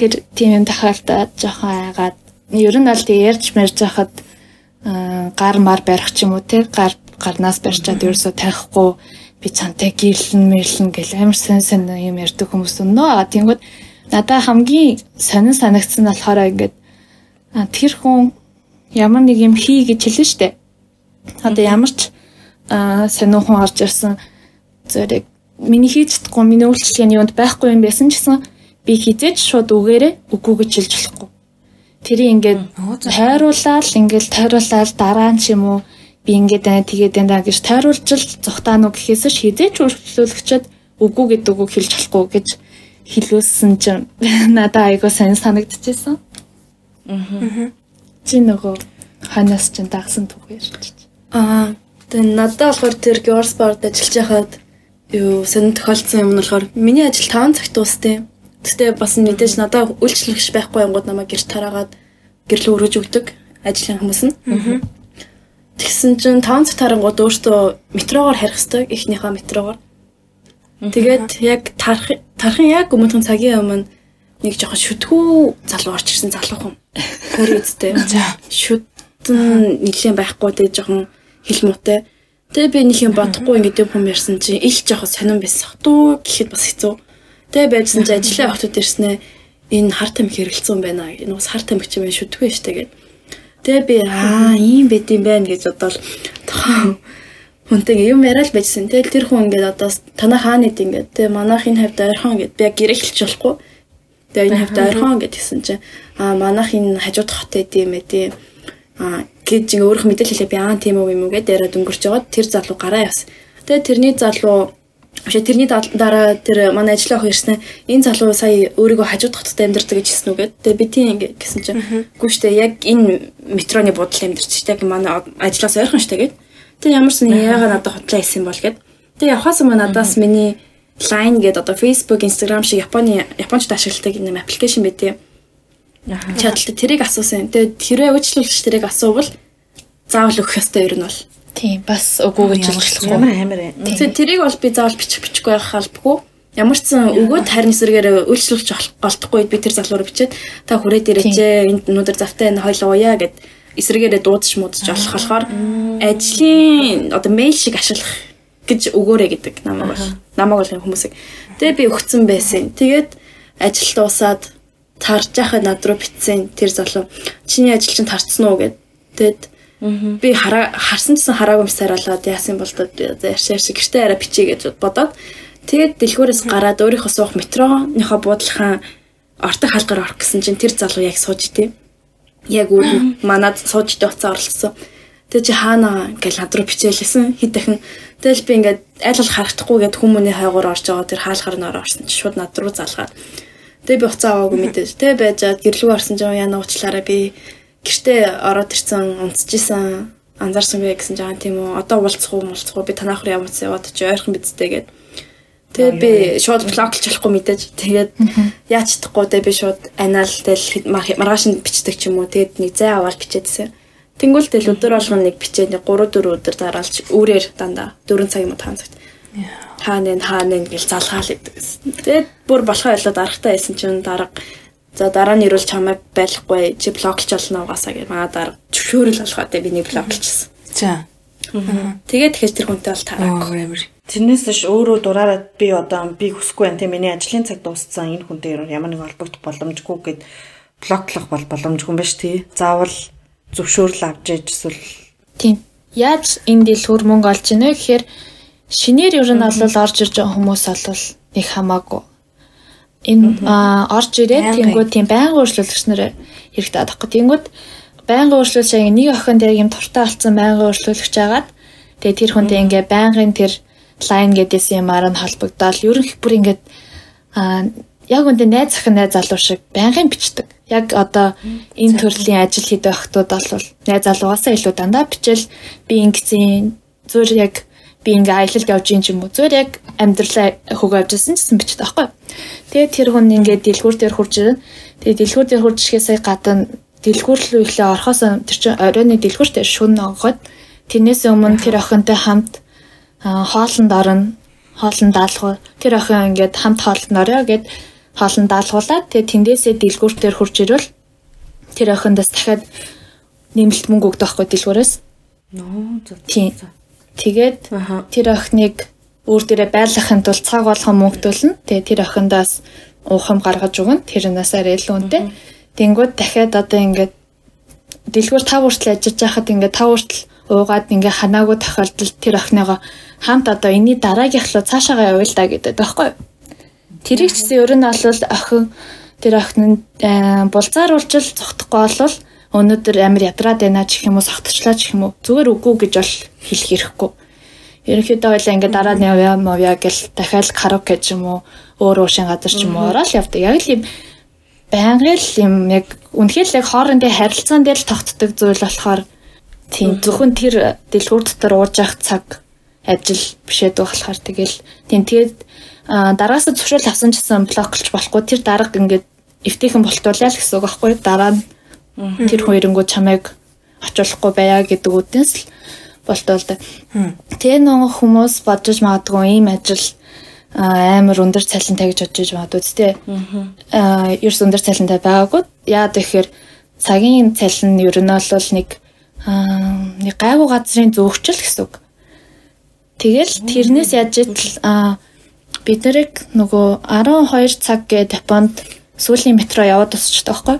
[SPEAKER 3] тэр тийм юм тохиолдоод жоохон айгаад ер нь аль тэг ярьж мэрж байхад гар мар барих ч юм уу те гар гарнаас барьчаад ерөөсөө тарихгүй би цантай гирлэн мэрлэн гэл амар сэн сэн юм ярьдаг хүмүүс өнөө. Тэнгүүд надаа хамгийн сонин санагдсан нь болохоор ингээд тэр хүн ямар нэг юм хий гэж хэлнэ штэ. Одоо ямар ч сонин хүн орж ирсэн зэрэг миний хийж чадахгүй миний үйлчлэгээний юунд байхгүй юм байсан ч гэсэн би хизээж шууд үгээрээ үгүй гэж хэлж болохгүй. Тэрийг ингээд тайруулаад ингээд тайруулаад дараа нь ч юм уу би ингээд байна тэгээд байна гэж тайруулж л зүхтаануу гэхээс хизээж үйлчлүүлэгчд үгүй гэдэг үг хэлж болохгүй гэж хэлүүлсэн чинь надад айгуу сайн санагдчихсэн. Аа. Чи нөгөө ханаас чинь дагсан түүх ярьчих.
[SPEAKER 4] Аа. Тэгээ надад болохоор тэр Georgesport ажиллаж байхад юу сонир тохиолдсон юм нь болохоор миний ажил 5 цагт дуустай. Гэхдээ бас мэдээж надад үйлчлэгч байхгүй ангууд намайг гэрт тараагаад гэрлөө өргөж өгдөг ажлын хүмүүс нь. Тэгсэн чинь 5 цаг тарангууд өөртөө метрогоор харих хэрэгтэй ихнийхээ метрогоор. Тэгээд яг тарах тарахын яг өмнөхөн цагийн өмнө нэг жоохон шүтгүү залуу орч ирсэн залуу хүн. Хөр үсттэй. Шүтэн нэлийн байхгүй дээ жоохон хил муутай. Тэгээ би нэг юм бодохгүй ингэдэг хүм ярьсан чинь их жоохо сонирн байсан. Дүү гэхэд бас хэцүү. Тэгээ байжсан чинь ажлын охтууд ирснээр энэ хар тамхи хэрэгэлцсэн байна. Энэ бас хар тамхи юм шүтгүй штэ гэд. Тэгээ би аа ийм байд юм байна гэж бодоод хүнтэй юм яриад байжсэн. Тэгэл тэр хүн ингээд одоо танаа хаана ид ингээд тэгээ манайх энэ хавьд ойрхон гэд би яг гэрээ хэлчих болохгүй. Тэгээ энэ хавьд ойрхон гэд хэлсэн чинь аа манайх энэ хажууд хот эд юм ээ тий. Аа гэж ингээ өөрөх мэдээлэл хэлээ би аа тийм үү юм уу гэдээ яриад өнгөрч жагаад тэр залуу гараа явсан. Тэгээ тэрний залуу Ошо тэрний дараа тэр манай охин ирсэн энэ залуу сая өөрийгөө хажууд хотод амьдардаг гэж хэлсэн үгээд. Тэгээ би тийм ингээ гэсэн чинь гүн штэ яг энэ метроны буудлын амьдарч штэ яг манай ажлаас ойрхон штэ гэд. Тэгээ ямарсан яагаад надад хотлоо исэн бол гэд. Тэгээ явхаас өмнө надаас миний Line гэдэг одоо Facebook, Instagram шиг Японы японочд ашигладаг юм аппликейшн байдیں۔ Чадaltaй тэрийг асуусан. Тэгээ тэрээ үйлчлүүлэгч тэрийг асуувал заавал өгөх ёстой ер нь бол.
[SPEAKER 3] Тийм бас үгүй гэж хэлчихлээ.
[SPEAKER 1] Ямар амар ээ.
[SPEAKER 4] Тэгээ тэрийг бол би заавал бичих бичихгүй байх албагүй. Ямар ч сан өгөөд харин эсрэгээр үйлчлүүлж голдохгүй би тэр залуур бичээд та хүрээд ирээчээ энд өнөөдөр завтай энэ хоёул ууя гэд эсрэгээрээ дуудаж муудаж болох болохоор ажлын одоо мэйл шиг ашиглах гэж өгөөрэй гэдэг намайг бол намайг бол хүмүүсийг тэгээ би өгцөн байсан. Тэгээд ажил дуусаад тарж яхад над руу битсэн тэр залуу чиний ажил чинь тарцсан уу гэд. Тэгэд би хараа харсан чсэн хараагүй юмсаар болоод яасан бол ярьш ярьш гэртээ арай бичээ гэж бодоод тэгээд дэлгүүрээс гараад өөрийнхөө суух метроныхоо буудлахаа ортог халгаар орох гэсэн чинь тэр залуу яг сууж идэв. Яг өөр манад сууж идэх уцаа оролцсон. Тэгээ чи хаана гэж над руу бичээлсэн хэд дахин тэгэл би ингээд айлгал харагдахгүй гэд хүмүүний хайгуур орж байгаа тэр хаалхаар нөр орсон чи шууд над руу залгаад Тэгээ би уцаа аваагүй мэдээж. Тэгээ байжгаад гэрлүү орсон жоо яна уучлаарай би гэртээ ороод ирсэн унтчихсан анзаарсангүй гэсэн жаа тийм үү. Одоо уулзах уу муулзах уу би танахаар ямар ч яваад чи ойрхон бидтэй гээд. Тэгээ би шууд блоклж болохгүй мэдээж. Тэгээд яаж чадахгүй тэгээ би шууд анаал тэл маргааш нь бичдэг ч юм уу. Тэгээд нэг зай аваад бичээдсэн. Тэнгүүл тэл өдөр болгоно нэг бичээд нэг 3 4 өдөр дараалж үүрээр дандаа 4 цаг юм уу 5 цагт хаана энэ хаана энэ гэж залгаал гэдэг. Тэгээд бүр болохоо ялаад аргатай байсан чинь дарга за дараа нь ирүүл чамайг байхгүй чи блоклж олно угаасаа гэж маа дарга зөвшөөрөл болгоод би нэг блоклжсэн.
[SPEAKER 2] За.
[SPEAKER 4] Тэгээд тэгэхээр тэр хүнтэй бол тараагүй.
[SPEAKER 1] Тэрнээс ш өөрөө дураараа би одоо би хүсэхгүй байна тийм миний ажлын цаг дууссан энэ хүнтэй ямар нэг холбогдох боломжгүй гэд блоклох бол боломжгүй юм ба ш тий. Заавал зөвшөөрөл авч ээж эсвэл
[SPEAKER 3] тийм. Яаж энэ дэлгүүр мөнгө олж ийнэ гэхээр шинээр ер нь бол орж ирж байгаа хүмүүс бол нэг хамаагүй. Энэ орж ирээд тэнгууд тийм байнга өөрчлөлтч нар хэрэгтэй адахгүй. Тэнгууд байнга өөрчлөлт шиг нэг охин дээр юм туртаа алдсан байнга өөрчлөлтч агаад тэгээ тэр хүнтэй ингээ байнгын тэр лайн гэдээс юмар нь холбогдоод ерөнх бүр ингээд а яг үндэ найз захын найз залуу шиг байнгын бичдэг. Яг одоо энэ төрлийн ажил хийдэг охтууд бол найз залуугаасаа илүү дандаа бичэл би ингэсэн зүр яг би ингээ аялалд явж ийн ч юм уу. Зүр яг амьдралаа хөг авчихсан гэсэн бичдэг байхгүй. Тэгээд тэр хүн ингээ дэлгүүр дээр хурж ирэн. Тэгээд дэлгүүр дээр хурж ирэхээс гадна дэлгүүр рүү ихлэ орхоос тэр чинь оройны дэлгүүрт шүн ногоод тэрнээс өмнө тэр охинтой хамт хоолнд орно хоолнд даалгав тэр охин ингээд хамт хоолнд орё гэд хоолнд даалгуулад тэгээ тэндээсээ дэлгүүртээр хурж ирвэл тэр охиндас дахиад нэмэлт мөнгө өгдөг байхгүй дэлгүүрээс.
[SPEAKER 1] Нөө зөв
[SPEAKER 3] тийм тэгээд тэр охиныг өөр дээрээ байлгахын тулд цаг болгон мөнгөдүүлнэ. Тэгээ тэр охиндаас уухам гаргаж өгнө. Тэрнээс арай илүү үнэтэй. Тэнгууд дахиад одоо ингээд дэлгүүр тав хүртэл ажиллаж байхад ингээд тав хүртэл уугаад ингээ ханаагүй тохиолдолд тэр охиныгоо хамт одоо энэний дараагийнх руу цаашаагаа явуул та гэдэг байхгүй. Тэрийг ч гэсэн ер нь бол охин тэр охин нь булзааруулжл цогтохгүй болвол өнөөдөр амир ядраад байна ч юм уу согтчлаа ч юм уу? Зүгээр үгүй гэж бол хэлэх хэрэггүй. Ерөнхийдөө байлаа ингээ дараа нь яваа мовя гэл дахиад караоке ч юм уу өөр уушин газар ч юм уу ороод явдаг. Яг л юм байнгын л юм яг үнэхээр л яг хоорондын харилцаан дээр л тогтдог зүйл болохоор тийм зөвхөн тэр дэлгүүр дотор ууж явах цаг ажил бишээд болохоор тэгэл тийм. Тэгээд дараагаас зөвшөөрөл авсан ч гэсэн блоклж болохгүй. Тэр дарга ингээд эвтийхэн болтуулаа л гэсэн үг байхгүй дараа нь тэр ирэнгүү чамайг очуулахгүй байя гэдэг үднэс л болтуулдаг. Тэгээ нөгөө хүмүүс бодож магадгүй ийм ажил амар өндөр цалинтай гэж бодож магадгүй тэ. Аа ерөөс өндөр цалинтай байгаагүй. Яагаад гэхээр цагийн цалин нь ер нь бол нэг нэг гайгүй газрын зөөгчл гэсэн үг. Тэгэл тэрнээс яаж итл бид нарыг нөгөө 12 цаг гээд Японд сүүлийн метро яваад тусчдаг байхгүй.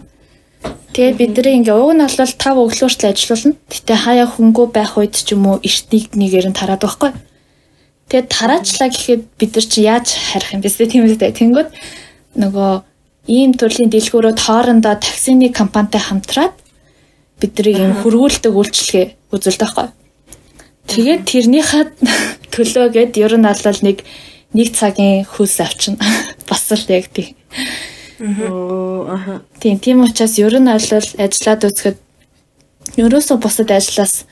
[SPEAKER 3] Тэгээд бид нарыг ингээ уг нь бол 5 өглөөртэл ажиллуулна. Гэтэ хаяа хөнгөө байх үед ч юм уу эртнийг нэгээр нь тараад байхгүй. Тэгээд тараачлаа гэхэд бид нар чи яаж харих юм бэ? Тийм үү? Тэнгүүд нөгөө ийм төрлийн дэлгүүрүүд хоорондоо таксины компанитай хамтраад биднийг юм хөргүүлдэг үйлчлэгээ үзүүлдэг байхгүй. Тэгээд тэрнийхээ төлөөгээд ер нь алал нэг нэг цагийн хөлс авчна. Бас л яг тийм. Аа. Тийм тийм учраас ер нь алал ажиллаад үзэхэд ерөөсөө бусад ажлаас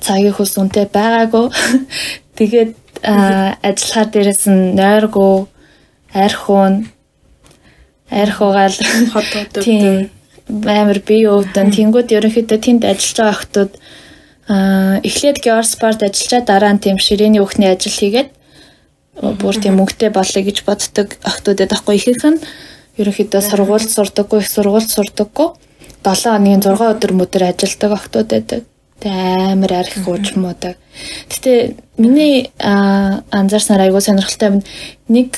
[SPEAKER 3] цагийн хөлс үнэтэй байгаагүй. Тэгээд ажиллахаар дээрэс нь нойргүй архуун архуугаал
[SPEAKER 4] хотод
[SPEAKER 3] тийм амар бие өвдөн. Тэнгууд ерөнхийдөө тэнд ажиллаж байгаа охтууд эхлээд Georgesport ажиллаж дараа нь тийм ширээний үхний ажил хийгээд бүр тийм мөнгөтэй болъё гэж боддог охтуудад ахгүй ихэнх нь ерөнхийдөө сургуульд сурдаггүй их сургуульд сурдаггүй 7 хоногийн 6 өдөр мөдөр ажилладаг охтууд байдаг. Тэ амар арх уужмуудаг. Гэтэ миний анзаарснаар айгуу сонирхолтой нэг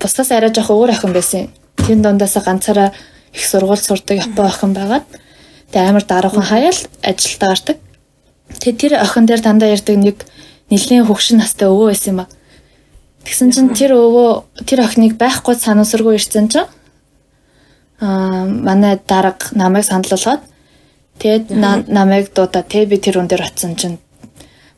[SPEAKER 3] бусдаас арай жоох өөр охин байсан. Тэн дундаас ганцаараа их сургууль сурдаг Япон охин байгаад Тэгээ амар дараахан хаяал ажилдаа гардаг. Тэгээ тэр охин дээр дандаа ярьдаг нэг нэлийн хөгшин настай өвөө байсан юм ба. Тэгсэн чинь тэр өвөө тэр охиныг байхгүй санамсаргүй ирсэн чинь аа манай дарга намайг саналуулгаад тэгээд намайг дуудаа тэ би тэр хүн дээр очсон чинь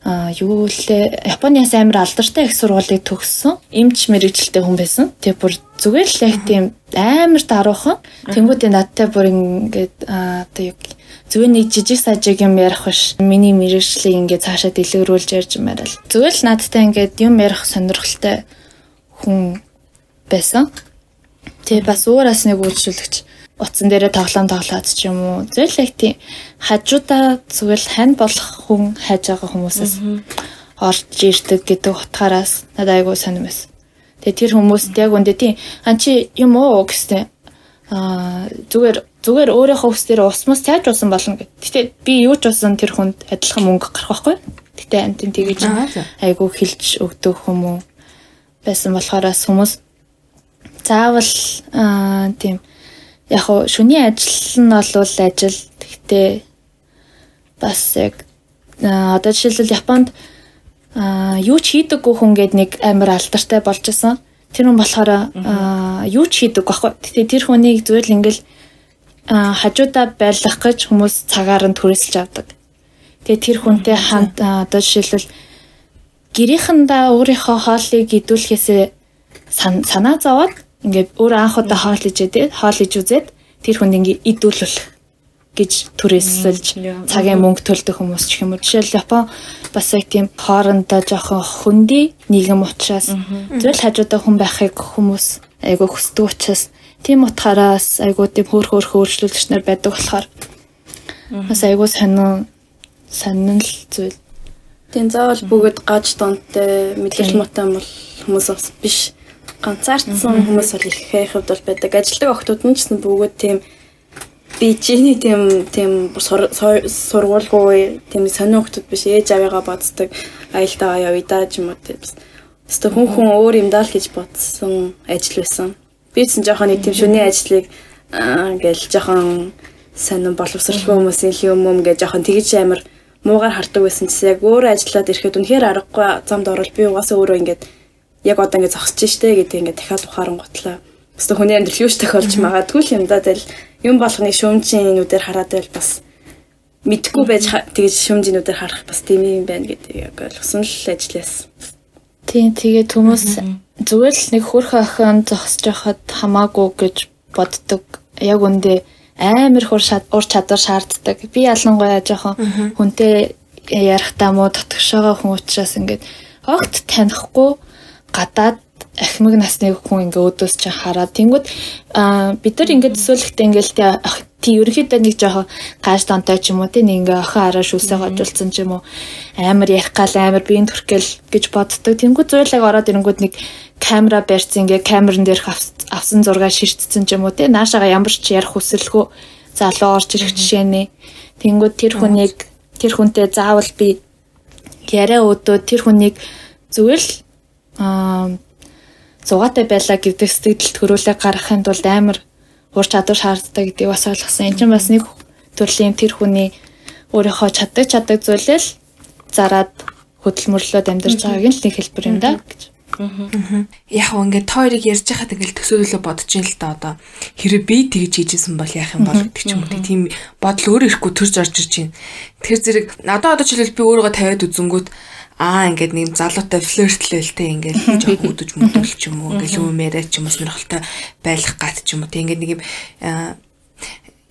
[SPEAKER 3] а юу лээ Япониас амар алдартай их сургуулийг төгссөн. Имч мэрэгчлээ хүн байсан. Тэгээ бүр зүгээр л яг тийм амар даруухан. Тэнгүүдээ надтай бүр ингээд одоо юу зүгээр нэг жижиг сажиг юм ярих биш. Миний мэрэгчлийг ингээд цаашаа дэлгэрүүлж ярьж юмарал. Зүгээр л надтай ингээд юм ярих сонирхолтой хүн байсан. Тэгээ бас уураас нэг үйлчлэгч утсан дээрээ тоглоом тоглоод ч юм уу. Зөвлөг тийм хажуудаа зүгэл хань болох хүн хайж байгаа хүмүүсээс орж ирдэг гэдэг утгаараас надад айгүй сонирм байсан. Тэгээ тэр хүмүүст яг үндэ тийм ан чи юм уу гэстэй аа зүгээр зүгээр өөрийнхөө хүс дээр усмас цайж уусан болно гэд. Гэтэ би юу ч уусан тэр хүнд адилхан мөнгө гарах байхгүй. хэрэгтэй амт тэгэж айгу хэлж өгдөг хүмүүс байсан болохоорс хүмүүс заавал тийм яг хуу шүний ажил нь бол ажил гэхдээ бас яг одоо жишээлбэл Японд юу ч хийдэггүй хүн гээд нэг амар алдартай болж исэн. Тэр хүн болохоор юу ч хийдэг байхгүй. Тэгээ тэр хүнийг зүгээр л ингээл хажуудаа байлгах гэж хүмүүс цагаар нь түрээсэлж авдаг. Тэгээ тэр хүнтэй хамт одоо жишээлбэл гэрийнхэндээ өөрийнхөө хоолыг идүүлэхээсээ санаа зовоод ингээд өөр анх удаа хоол ижээ тий хоол иж үзээд тэр хүнд ингээд идүүлэх гэж түрээсэлж цагийн мөнгө төлдөг хүмүүс ч юм уу. Жишээл Япон бас яг тийм хоорондоо жоохон хөндөй нийгэм учраас зөвл хажуудаа хүн байхыг хүмүүс айгүй хүсдэг учраас Тийм утгаараас айгуу тийм хөөх хөөх өөрчлөлтч нар байдаг болохоор бас айгуу сонин сонин л зүйл.
[SPEAKER 4] Тийм заавал бүгд гаж донтой мэдээлэл муутай бол хүмүүс бас биш. Ганцаардсан хүмүүс бол их хайхад бол байдаг. Ажилдаг охтууд нь ч гэсэн бүгд тийм бижиний тийм тийм сургуулгүй тийм сонин охтууд биш ээж аваагаа боддог аялдаа явъя да ч юм уу тийм. Өстө хүн хүн өөр юм даа л гэж бодсон ажил байсан. Би ч жоохон нэг тийм шүний ажлыг ингээл жоохон сонин боловсралгүй хүмүүсийн юм юм гэж жоохон тэгж амар муугаар хардаг байсан чинь яг өөрөө ажиллаад ирэхэд үнэхээр аргагүй замд орол би угаасаа өөрөө ингээд яг одоо ингээд зогсож штэ гэдэг ингээд дахиад ухаан готлаа. Бasta хүний амьдрал юуш тохиолж магадгүй юм да тэл юм болгоны шүүмжийн нүдээр хараад байл бас мэдгүй байж тэгж шүүмжинүүдээр харах бас тийм юм байна гэдэг яг ойлгосон л ажилласан.
[SPEAKER 3] Тийм тэгээ хүмүүс зүгээр л нэг хөрх охин зогсож байхад хамаагүй гэж боддог. Яг үндэ амар хур ур чадвар шаарддаг. Би ялангуяа жоохон хүнтэй ярихтаа муу дотгошоогоо хүн учраас ингээд огт танихгүй гадаад ахмиг насны хүн ингээ өдөөс чи хараад тэнгууд бид нар ингээд төсөөлөхтэй ингээл тий ерөөхдөө нэг жоохон гаж донтой ч юм уу тий нэг ингээ охин араа шүүсээ гожулсан ч юм уу амар ярих гал амар биеийн төрхөл гэж боддог. Тэнгууд зуйлаг ороод ирэнгүүд нэг камера барьсан ингээ камерын дээрх авсан зураг ширтцсэн ч юм уу тий наашаага ямар ч ярих хүсэлгүй залуу орж ирэх жишээ нэ. Тэнгүүд тэр хүнийг тэр хүнтэй заавал би яриа өдөө тэр хүнийг зүгээр л зугаатай байлаа гэдэг сэтгэлд төрүүлээ гаргахын тулд амар ур чадвар шаарддаг гэдгийг бас ойлгосон. Энд чинь бас нэг төрлийн тэр хүний өөрийнхөө чаддаг чаддаг зүйлээ л зараад хөдөлмөрлөөд амьдарч байгааг нь л нэг хэлбэр юм да гэж.
[SPEAKER 2] Яг гоо ингээд тойрог ярьж байхад ингээд төсөөлөлөө бодож ин л да одоо хэрэв би тэгж хийжсэн бол яах юм бол гэдэг ч юм уу тийм бодол өөр ирэхгүй төрж орж ирж байна. Тэр зэрэг надад одоо жишээл би өөрийгөө тавиад үзэнгүүт аа ингээд нэг залуутай флиртлэлтэй ингээд жоох үдэж мөдөл ч юм уу ингээд юмэрэ ч юм уу сонирхолтой байх гат ч юм уу. Тийм ингээд нэг юм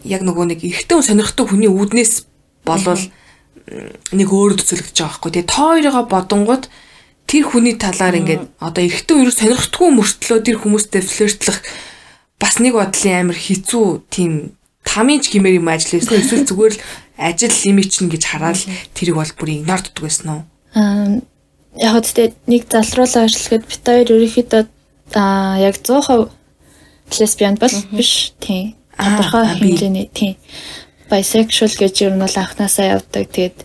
[SPEAKER 2] яг нөгөө нэг ихтэй сонирхтой хүний үүднээс болвол нэг өөр төсөөлөгдөж байгаа байхгүй. Тэгээ та хоёроо бодонгууд тэр хүний талаар ингээд одоо ихтэй юу сонирхдаггүй мөртлөө тэр хүмүүстэй флиртлэх бас нэг бодлын амар хэцүү тийм тамиж гимээр юм ажил хийсэн эсвэл зүгээр л ажил лимит чинь гэж хараад тэрийг бол бүр игнор дутдаг байсан уу
[SPEAKER 3] яг үстэй нэг залруулаа ажиллахад бит хоёр ерөнхийдөө аа яг 100% лесбиан бол биш тийм. Тодорхой хэмжээний тийм. Bisexual гэж ер нь бол анханасаа явдаг. Тэгээд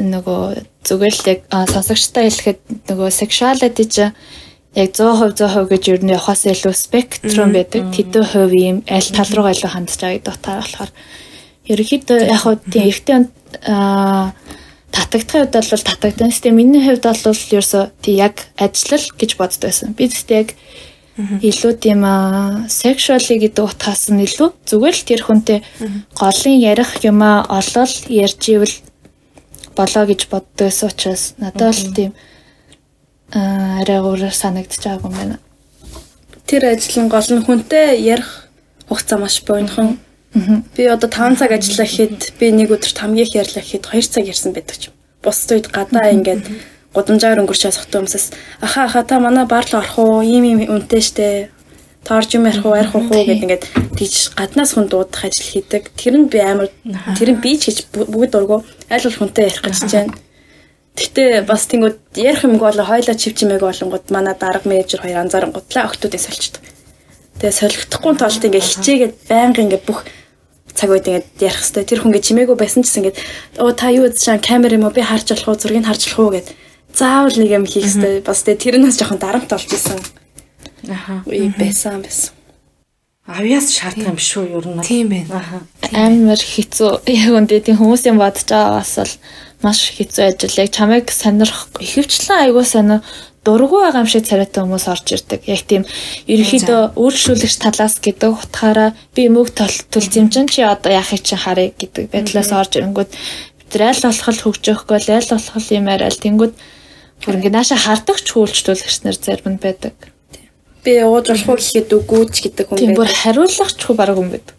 [SPEAKER 3] нөгөө зүгээр л яг сонсогчтой хэлэхэд нөгөө sexuality чи яг 100% 100% гэж ер нь явахаас илүү спектрум байдаг. Тэдэн хувь юм аль тал руугаа илүү хандж байгааг дутаар болохоор ерөнхийдөө яг хөө тийм эрэгтэй аа татагдахын хувьд бол татагдана. Гэтэ миний хувьд бол ерөөсөө тий яг ажиллал гэж боддог байсан. Би зөвхөн яг илүү тийм sexually гэдэг утгаас нь илүү зүгээр л тэр хүнтэй голын ярих юм а олол ярьж ивэл болоо гэж боддог байсан учраас надад бол тийм арай өөр санагдаж байгаа юм байна.
[SPEAKER 4] Тэр ажил нь гол нь хүнтэй ярих хугацаа маш богинохон Би одоо 5 цаг ажиллаа гэхэд би нэг өдөрт хамгийн их ярьлаа гэхэд 2 цаг ярьсан байдаг ч юм. Бусд үед гадаа ингээд гудамжаар өнгөрч сохтой хүмүүсээс аха аха та манай бар л орох уу? Ийм ийм үнэтэй штэ. Тоорж юм ярих уу, ярих уу гэд ингээд тийч гаднаас хүн дуудах ажил хийдэг. Тэр нь би амар тэр нь би ч гэж бүгд дургу аль бол хүнтэй ярих гэж байна. Гэтэ бас тэнгууд ярих юмг бол хойлоо чивчмээг болонгууд манай дарга менежер хоёр анзаарангуудлаа октодыг сольчдөг. Тэгээ солигдохгүй талд ингээ хичээгээд байнга ингээ бүх цаг үед ингээд ярих хэвээр тэр хүн ингээд чимээгүй байсан ч гэсэн ингээд оо та юу гэж чам камер юм уу би харж болох уу зургийг харж болох уу гэд заавал нэг юм хийх хэвээр бас тэр нь бас жоохон дарамт болж исэн.
[SPEAKER 1] Аха.
[SPEAKER 4] Үе байсан байсан.
[SPEAKER 1] Авьяас шаардах юм шүү ер нь.
[SPEAKER 2] Тийм байна.
[SPEAKER 1] Аха.
[SPEAKER 3] амар хэцүү. Яг үндэ тийм хүмүүсийн бодож байгаагаас бол маш хэцүү ажил. Яг чамайг сонирх ихэвчлэн айгуу сонио дургу байгаа юм шиг царайтай хүмүүс орж ирдэг. Яг тийм ерөнхийдөө өөрчлөлөгч талаас гэдэг утгаараа би мөг төлцөмчин чи одоо яахыг чи харъя гэдэг байдлаас орж ирэнгүүт бид аль болох хөгжөхгүй л аль болох юм арай л тэнгүүд бүр ингэ нааша хардаг ч үйлчлүүлэгч нар зарим нь байдаг.
[SPEAKER 4] Би ууж болох уу гэхэд үгүйч гэдэг хүн
[SPEAKER 3] Тийм бүр
[SPEAKER 4] байдаг.
[SPEAKER 3] хариулах ч хөө бараг хүн байдаг.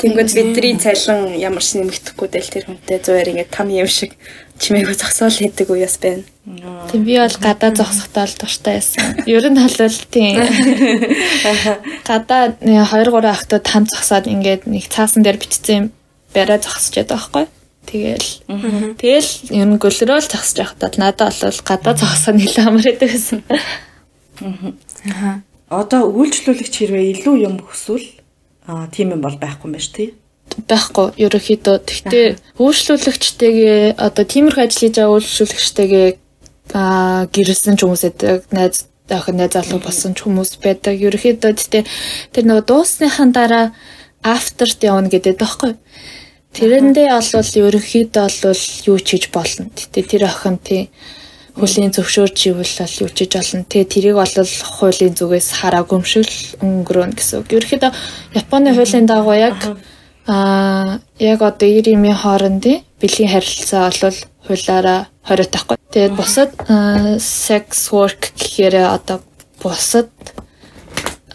[SPEAKER 4] Тэнгүүд бидний цайлан ямар ч нэмэгдэхгүй del тэр хүнтэй зугаар ингээд там юм шиг чимээгүй зогсоол хийдэг үеэс байна.
[SPEAKER 3] Тийм би бол гадаа зогсохдоо л дуртай байсан. Ер нь бол тийм. Гадаа 2 3 ахтад хам зогсоод ингээд нэг цаасан дээр бичсэн юм барай зогсож байдаг байхгүй. Тэгэл. Тэгэл ер нь гөлрөөл зогсож байхдаа надад бол гадаа зогсоо нэлээд амар байдаг гэсэн.
[SPEAKER 1] Одоо үйлчлүүлэгч хэрвээ илүү юм хүсвэл аа тийм юм бол байхгүй юм байна шүү тий.
[SPEAKER 3] Байхгүй ерөөхдөө тэгтээ үйлчлүүлэгчтэйгээ одоо тиймэрхүү ажил хийж байгаа үйлчлүүлэгчтэйгээ аа гэрэлсэн ч хүмүүс байдаг найз охин найз залуу болсон ч хүмүүс байдаг. Ерөөхдөө тэгтээ тэр нөгөө дуусныхан дараа afterт явна гэдэг байхгүй тэрэндээ олвол ерөөхдөө олвол юу ч хийж болно. Тэгтээ тэр охин тий хөлийн зөвшөөрч ивэл бол юу ч хийж болно. Тэгээ тэрийг бол хуулийн зүгээс хараагүй юм шиг л өнгөрөөн гэсэн үг. Ерөөхдөө Японы хуулийн дагуу яг Аа яг одоо 90-ийн хоорондын бэлгийн харилцаа бол хуулаараа хориот тахгүй. Тэгээд бусад sex work гэхээр одоо бусад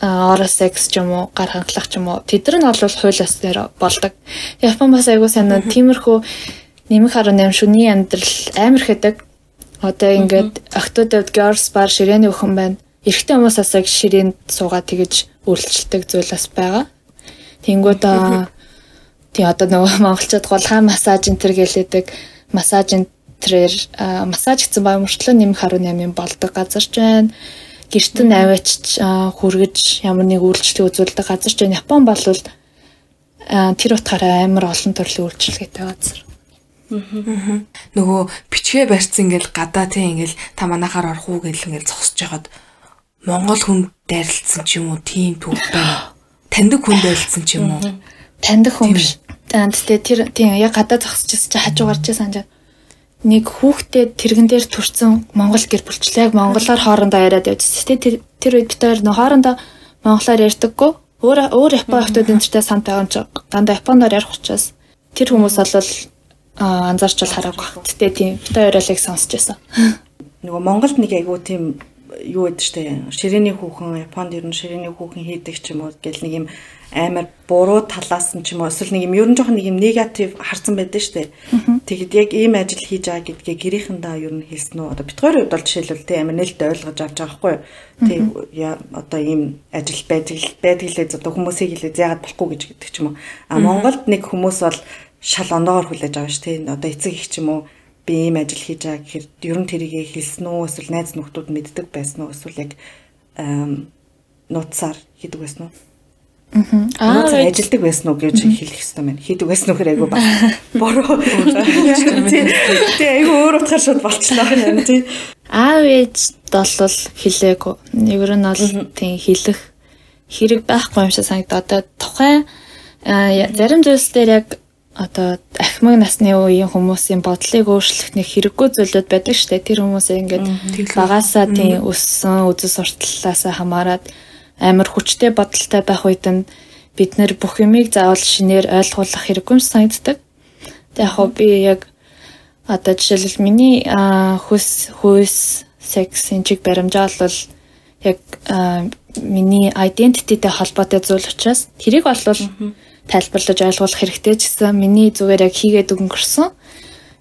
[SPEAKER 3] оро секс ч юм уу гар хангалах ч юм уу тэдэр нь бол хуулиас дээр болдог. Япон бас айгуу санаа тиймэрхүү нэмэх 18 шүний амьдрал амар хэдэг. Одоо ингээд октодод girls bar ширээний өхөн байна. Эрэгтэй хүмүүс бас яг ширээнд суугаад тэгэж үйлчлдэг зүйл бас байгаа. Тэнгүүд тий одоо нөгөө монголчууд гулгаан массаж энэ төр гэлээдэг массаж энэ тэрээр массаж гэсэн баг мөртлөө нэмэх 18 болдог газар ч байна. Гэрт нь аваач хүргэж ямар нэг үйлчлэг үзүүлдэг газар ч байна. Япон бол тэр утгаараа амар олон төрлийн үйлчлэгээтэй газар.
[SPEAKER 2] Нөгөө бичгээ барьсан ингээл гадаа тий ингээл та манахаар орох уу гэл ингээл зогсож байгаад Монгол хүн дайралтсан ч юм уу тийм түүх байна. Таньдаг хүн дайралтсан ч юм уу.
[SPEAKER 3] Таньдаг хүн биш. Тэгтээ тэр тийм яг гадаа зогсчихсан чи хажуугаар чи санаж нэг хүүхдээ тэрэгэн дээр төрсэн монгол гэр бүлчлээ яг монголоор хоорондоо яриад явжсэн. Тэр тэр үед хоёр нөө хоорондоо монголоор ярьдаггүй. Өөр өөр япон хүмүүс энтертэй самт байгаа юм чи дандаа японоор ярих учраас тэр хүмүүс бол а, анзаарч бол хараагүй. Гэтэ тийм л яг сонсч байсан.
[SPEAKER 1] Нөгөө Монголд нэг айгуу тийм юу гэдэг штэ ширээний хүүхэн Японд ер нь ширээний хүүхэн хийдэг ч юм уу гэл нэг юм амар буруу талаас нь ч юм уу эсвэл нэг юм ер нь жоохон нэг юм негатив харсан байдаг штэ. Тэгэхэд яг ийм ажил хийж байгаа гэдгээ гэрийнхэндээ ер нь хэлсэн үү? Одоо бит хоёр хувьд бол жишээлбэл тийм амар нэлээд ойлгож авч байгаа байхгүй юу? Тийм одоо ийм ажил байдаг байдаг лээ одоо хүмүүсийг хэлээд яагаад болохгүй гэж гэдэг ч юм уу. А Монголд нэг хүмүүс бол шал оноогоор хүлээж аваа ш тийм одоо эцэг их ч юм уу би ийм ажил хийж байгаа гэхээр ер нь тэрийг хэлсэн үү эсвэл найз нөхдүүд мэддэг байсан уу эсвэл яг нууцаар хийдэг байсан уу? Аа ажилдаг байсан уу гэж хэлэх хэрэгтэй байна. Хийдэг байсан уу гэхээр айгу ба. Бороо. Тэ айгу өөр утгаар шууд болчихлоо юм тий.
[SPEAKER 3] аав ээж бол хэлээгүй. Ер нь бол тийм хэлэх хэрэг байхгүй юм шиг санагдаа. Одоо тухайн зарим зүйлс дээр яг одоо ахмаг насны үеийн хүмүүсийн бодлыг өөрчлөх нэг хэрэггүй зүйлүүд байдаг шүү дээ. Тэр хүмүүсээ ингээд багасаа тийм өссөн үзэл сурталлаасаа хамаарат амар хүчтэй бодолтой байх үед нь бид нэр бүх юмыг заавал шинээр ойлгуулах хэрэггүй санагддаг. Тэг яг би яг Одоо жишээлбэл миний аа, хүс хүйс секс энчиг баримжаа бол яг миний identityтэй холбоотой зүйл учраас тэрийг бол тайлбарлаж ойлгуулах хэрэгтэй гэсэн миний зүгээр яг хийгээд өнгөрсөн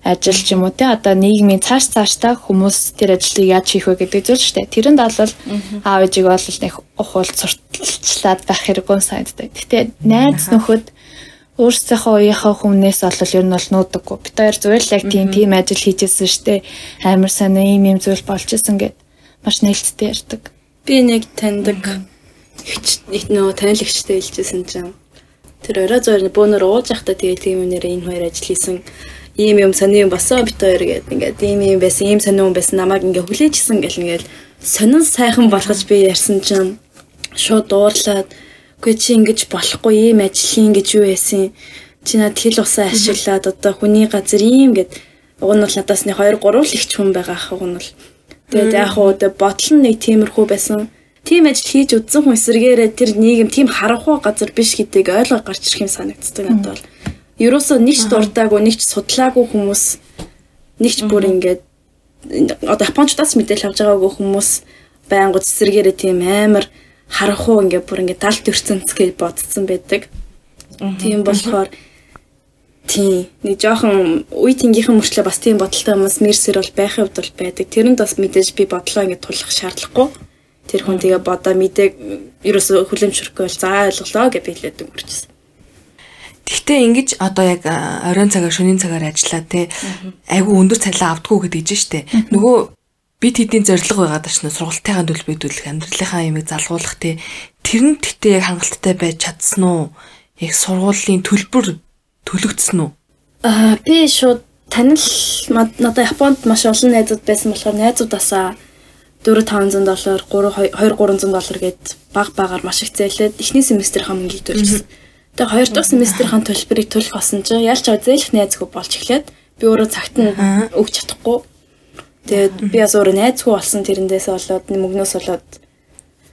[SPEAKER 3] ажил ч юм уу те одоо нийгмийн цааш цааштай хүмүүс тэр ажлыг яаж хийх вэ гэдэг зүйл шүү дээ. Тэрэнд бол аав ээжийг бол нэг ухуул сурталчлаад байх хэрэггүй санагддаг. Гэтэ найз нөхөд өөрсдийнхөө үеийнхээ хүмүүнээс бол ер нь бол нуудаггүй. Бид хоёр зүгээр л яг тийм тийм ажил хийжсэн штэ. Амар сайн ийм ийм зүйл болж исэн гэд маш нээлттэй ярьдаг.
[SPEAKER 4] Би нэг таньдаг ихч нэг нөө танилагчтай хэлжсэн чинь Тэр орой зөөр бөөнөр ууж явахдаа тэгээ тийм үнээр энэ хоёр ажил хийсэн ийм юм сони юм босоо бит хоёр гэдэг ингээд ийм юм байсан ийм сони юм байсан намайг ингээ хүлээжсэн гэл ингээд сонин сайхан болгож би ярьсан чинь шууд дуурлаад үгүй чи ингэж болохгүй ийм ажил ингэж юу яасан? Чи над хэл усаа ашиглаад одоо хүний газар ийм гэд уг нь бол надаас нэг 2 3 л ихч хүн байгаа ах уг нь бол. Тэгээд яг уу одоо бодол нэг тиймэрхүү байсан. Тийм ажил хийж үдсэн хүн эсэргээрээ тэр нийгэм тийм харанхуй газар биш гэдгийг ойлгоо гарч ирэх юм санагддаг надад бол. Ерөөсөө нэг ч дурдаагүй, нэг ч судлаагүй хүмүүс нэг ч бүр ингээд одоо японочдоос мэдээлэл авч байгаагүй хүмүүс байнгут эсэргээрээ тийм амар харанхуй ингээд бүр ингээд талт өрцөнц гэж бодсон байдаг. Тийм болохоор тийм нэг жоохон үе тэнгийнхэн мөрчлөө бас тийм бодолтой хүмүүс мэрсэр бол байхын хувьд бол байдаг. Тэрэнд бас мэдээж би бодлоо ингээд тулах шаардлагагүй тэр хүн тэгээ бодоо мэдээг ерөөсө хүлэмжшөрөхгүй бол за ойлголоо гэж билээд өнгөрчихсөн.
[SPEAKER 2] Гэхдээ ингэж одоо яг оройн цагаар шөнийн цагаар ажиллаа те айгүй өндөр цалин авдггүй гэдэг чинь штэ. Нөгөө бид хэдийн зориг байгаад байна сургалтайгаа төлбөдүүлэх амьдралынхаа ямиг залгуулах те тэр нь гэхдээ яг хангалттай байж чадсан уу? Яг сургуулийн төлбөр төлөгдсөн үү?
[SPEAKER 4] Аа би шууд танил надад Японд маш олон найзууд байсан болохоор найзуудаасаа 4-500 доллар, 2-300 доллар гээд баг багаар маш их зээлээд эхний семестрийнхаа мөнгийг төлчихсөн. Тэгээ хоёр дахь семестрийнхаа төлбөрийг төлөх болсон чинь ялч аваа зээлэх найзгүй болж эхлээд би өөрөө цагт нь өгч чадахгүй. Тэгээд би бас өөрөө найзгүй болсон тэрэндээс болоод мөнгнөөс болоод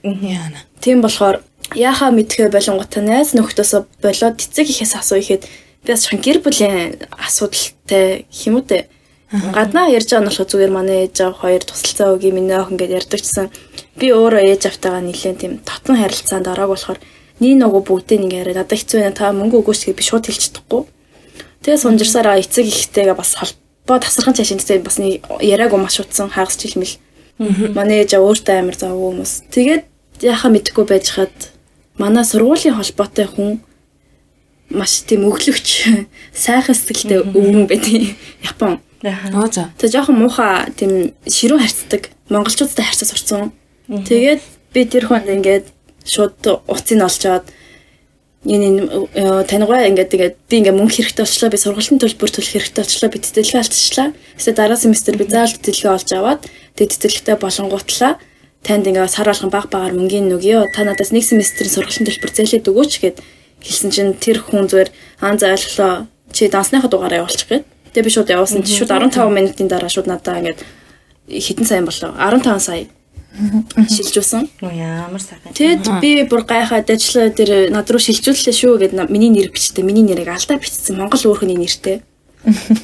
[SPEAKER 4] яана. Тийм болохоор яхаа мэдхээ болонготой найз нөхдөсөө болоод эцэг ихээс асуу ихэд би бас гэр бүлийн асуудалтай хэмүүтэй Гаднаа ярьж байгаа нь болохоор зүгээр манай ээж аав хоёр тусалцаа өгье миний охин гэдээ ярьдаг гэсэн. Би өөрөө ээж автайгаа нэлээд тийм татан харилцаанд ороог болохоор нී нөгөө бүгдээ нэг яриад надад хэцүү байна та мөнгө өгөөч гэж би шууд хэлж чадахгүй. Тэгээ сунжирсараа эцэг ихтэйгээ бас холбоо тасархан цаашин гэсэн бас нэг яриаг маш утсан хагас жилмэл. Манай ээж өөртөө амар завгүй хүмүүс. Тэгээд яхаа мэдхгүй байж хаад манай сургуулийн холбоотой хүн маш тийм өглөгч сайхан сэтгэлтэй өвгөн байдаг. Япон
[SPEAKER 2] Аа за.
[SPEAKER 4] Тэг жоохон муухай тийм ширүүн харьцдаг. Монголчуудтай харьцаа сурцсан. Тэгээд би тэр хүнд ингээд шууд уцыг олжоод энэ таньгаа ингээд тэгээд би ингээд мөнгө хэрэгтэй болчлаа би сургалтын төлбөр төлөх хэрэгтэй болчлаа би тэтгэлгээ алдчихлаа. Эсвэл дараа семестр би заавал тэтгэлгээ олж аваад тэгээд тэтгэлгтэй болонгуутлаа. Танд ингээд сар болгон баг багаар мөнгөний нөгөө та надаас нэг семестрийн сургалтын төлбөр зээлээд өгөөч гэд хэлсэн чинь тэр хүн зүгээр аа за ойлголоо чи дансныхаа дугаараа явуулчих гээд Тэгээ би шууд явуулсан. Чи шууд 15 минутын дараа шууд надаа ингээд хэдэн сая болов 15 сая шилжүүлсэн.
[SPEAKER 1] Ямар сайхан.
[SPEAKER 4] Тэгэд би бүр гайхаад ажиллаа тэр над руу шилжүүллээ шүү гэд миний нэр бичтэй. Миний нэрийг алдаа бичсэн Монгол өөрхөний нэртэй.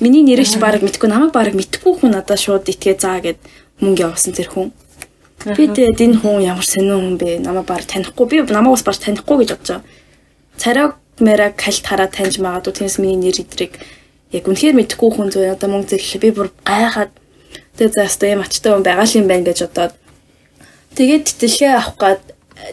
[SPEAKER 4] Миний нэрийг ч баг мэдгүй намайг баг мэдгүй хүн надад шууд итгээ заа гэд мөнгө явуулсан тэр хүн. Би тэгээд энэ хүн ямар сонин хүн бэ? Намайг баг танихгүй. Би намайг бас баг танихгүй гэж бодож байгаа. Царайг мэрэг кальт хараад таньж магадгүй тэрс миний нэр идрийг яг үнэхээр мэдхгүй хүн зөө одоо мөнгө зэрлээ би бүр гайхаад тэгээ за өстой юм ачтай хүн байгаа юм байна гэж бодоод тэгээд тэтгэлгээ авах гад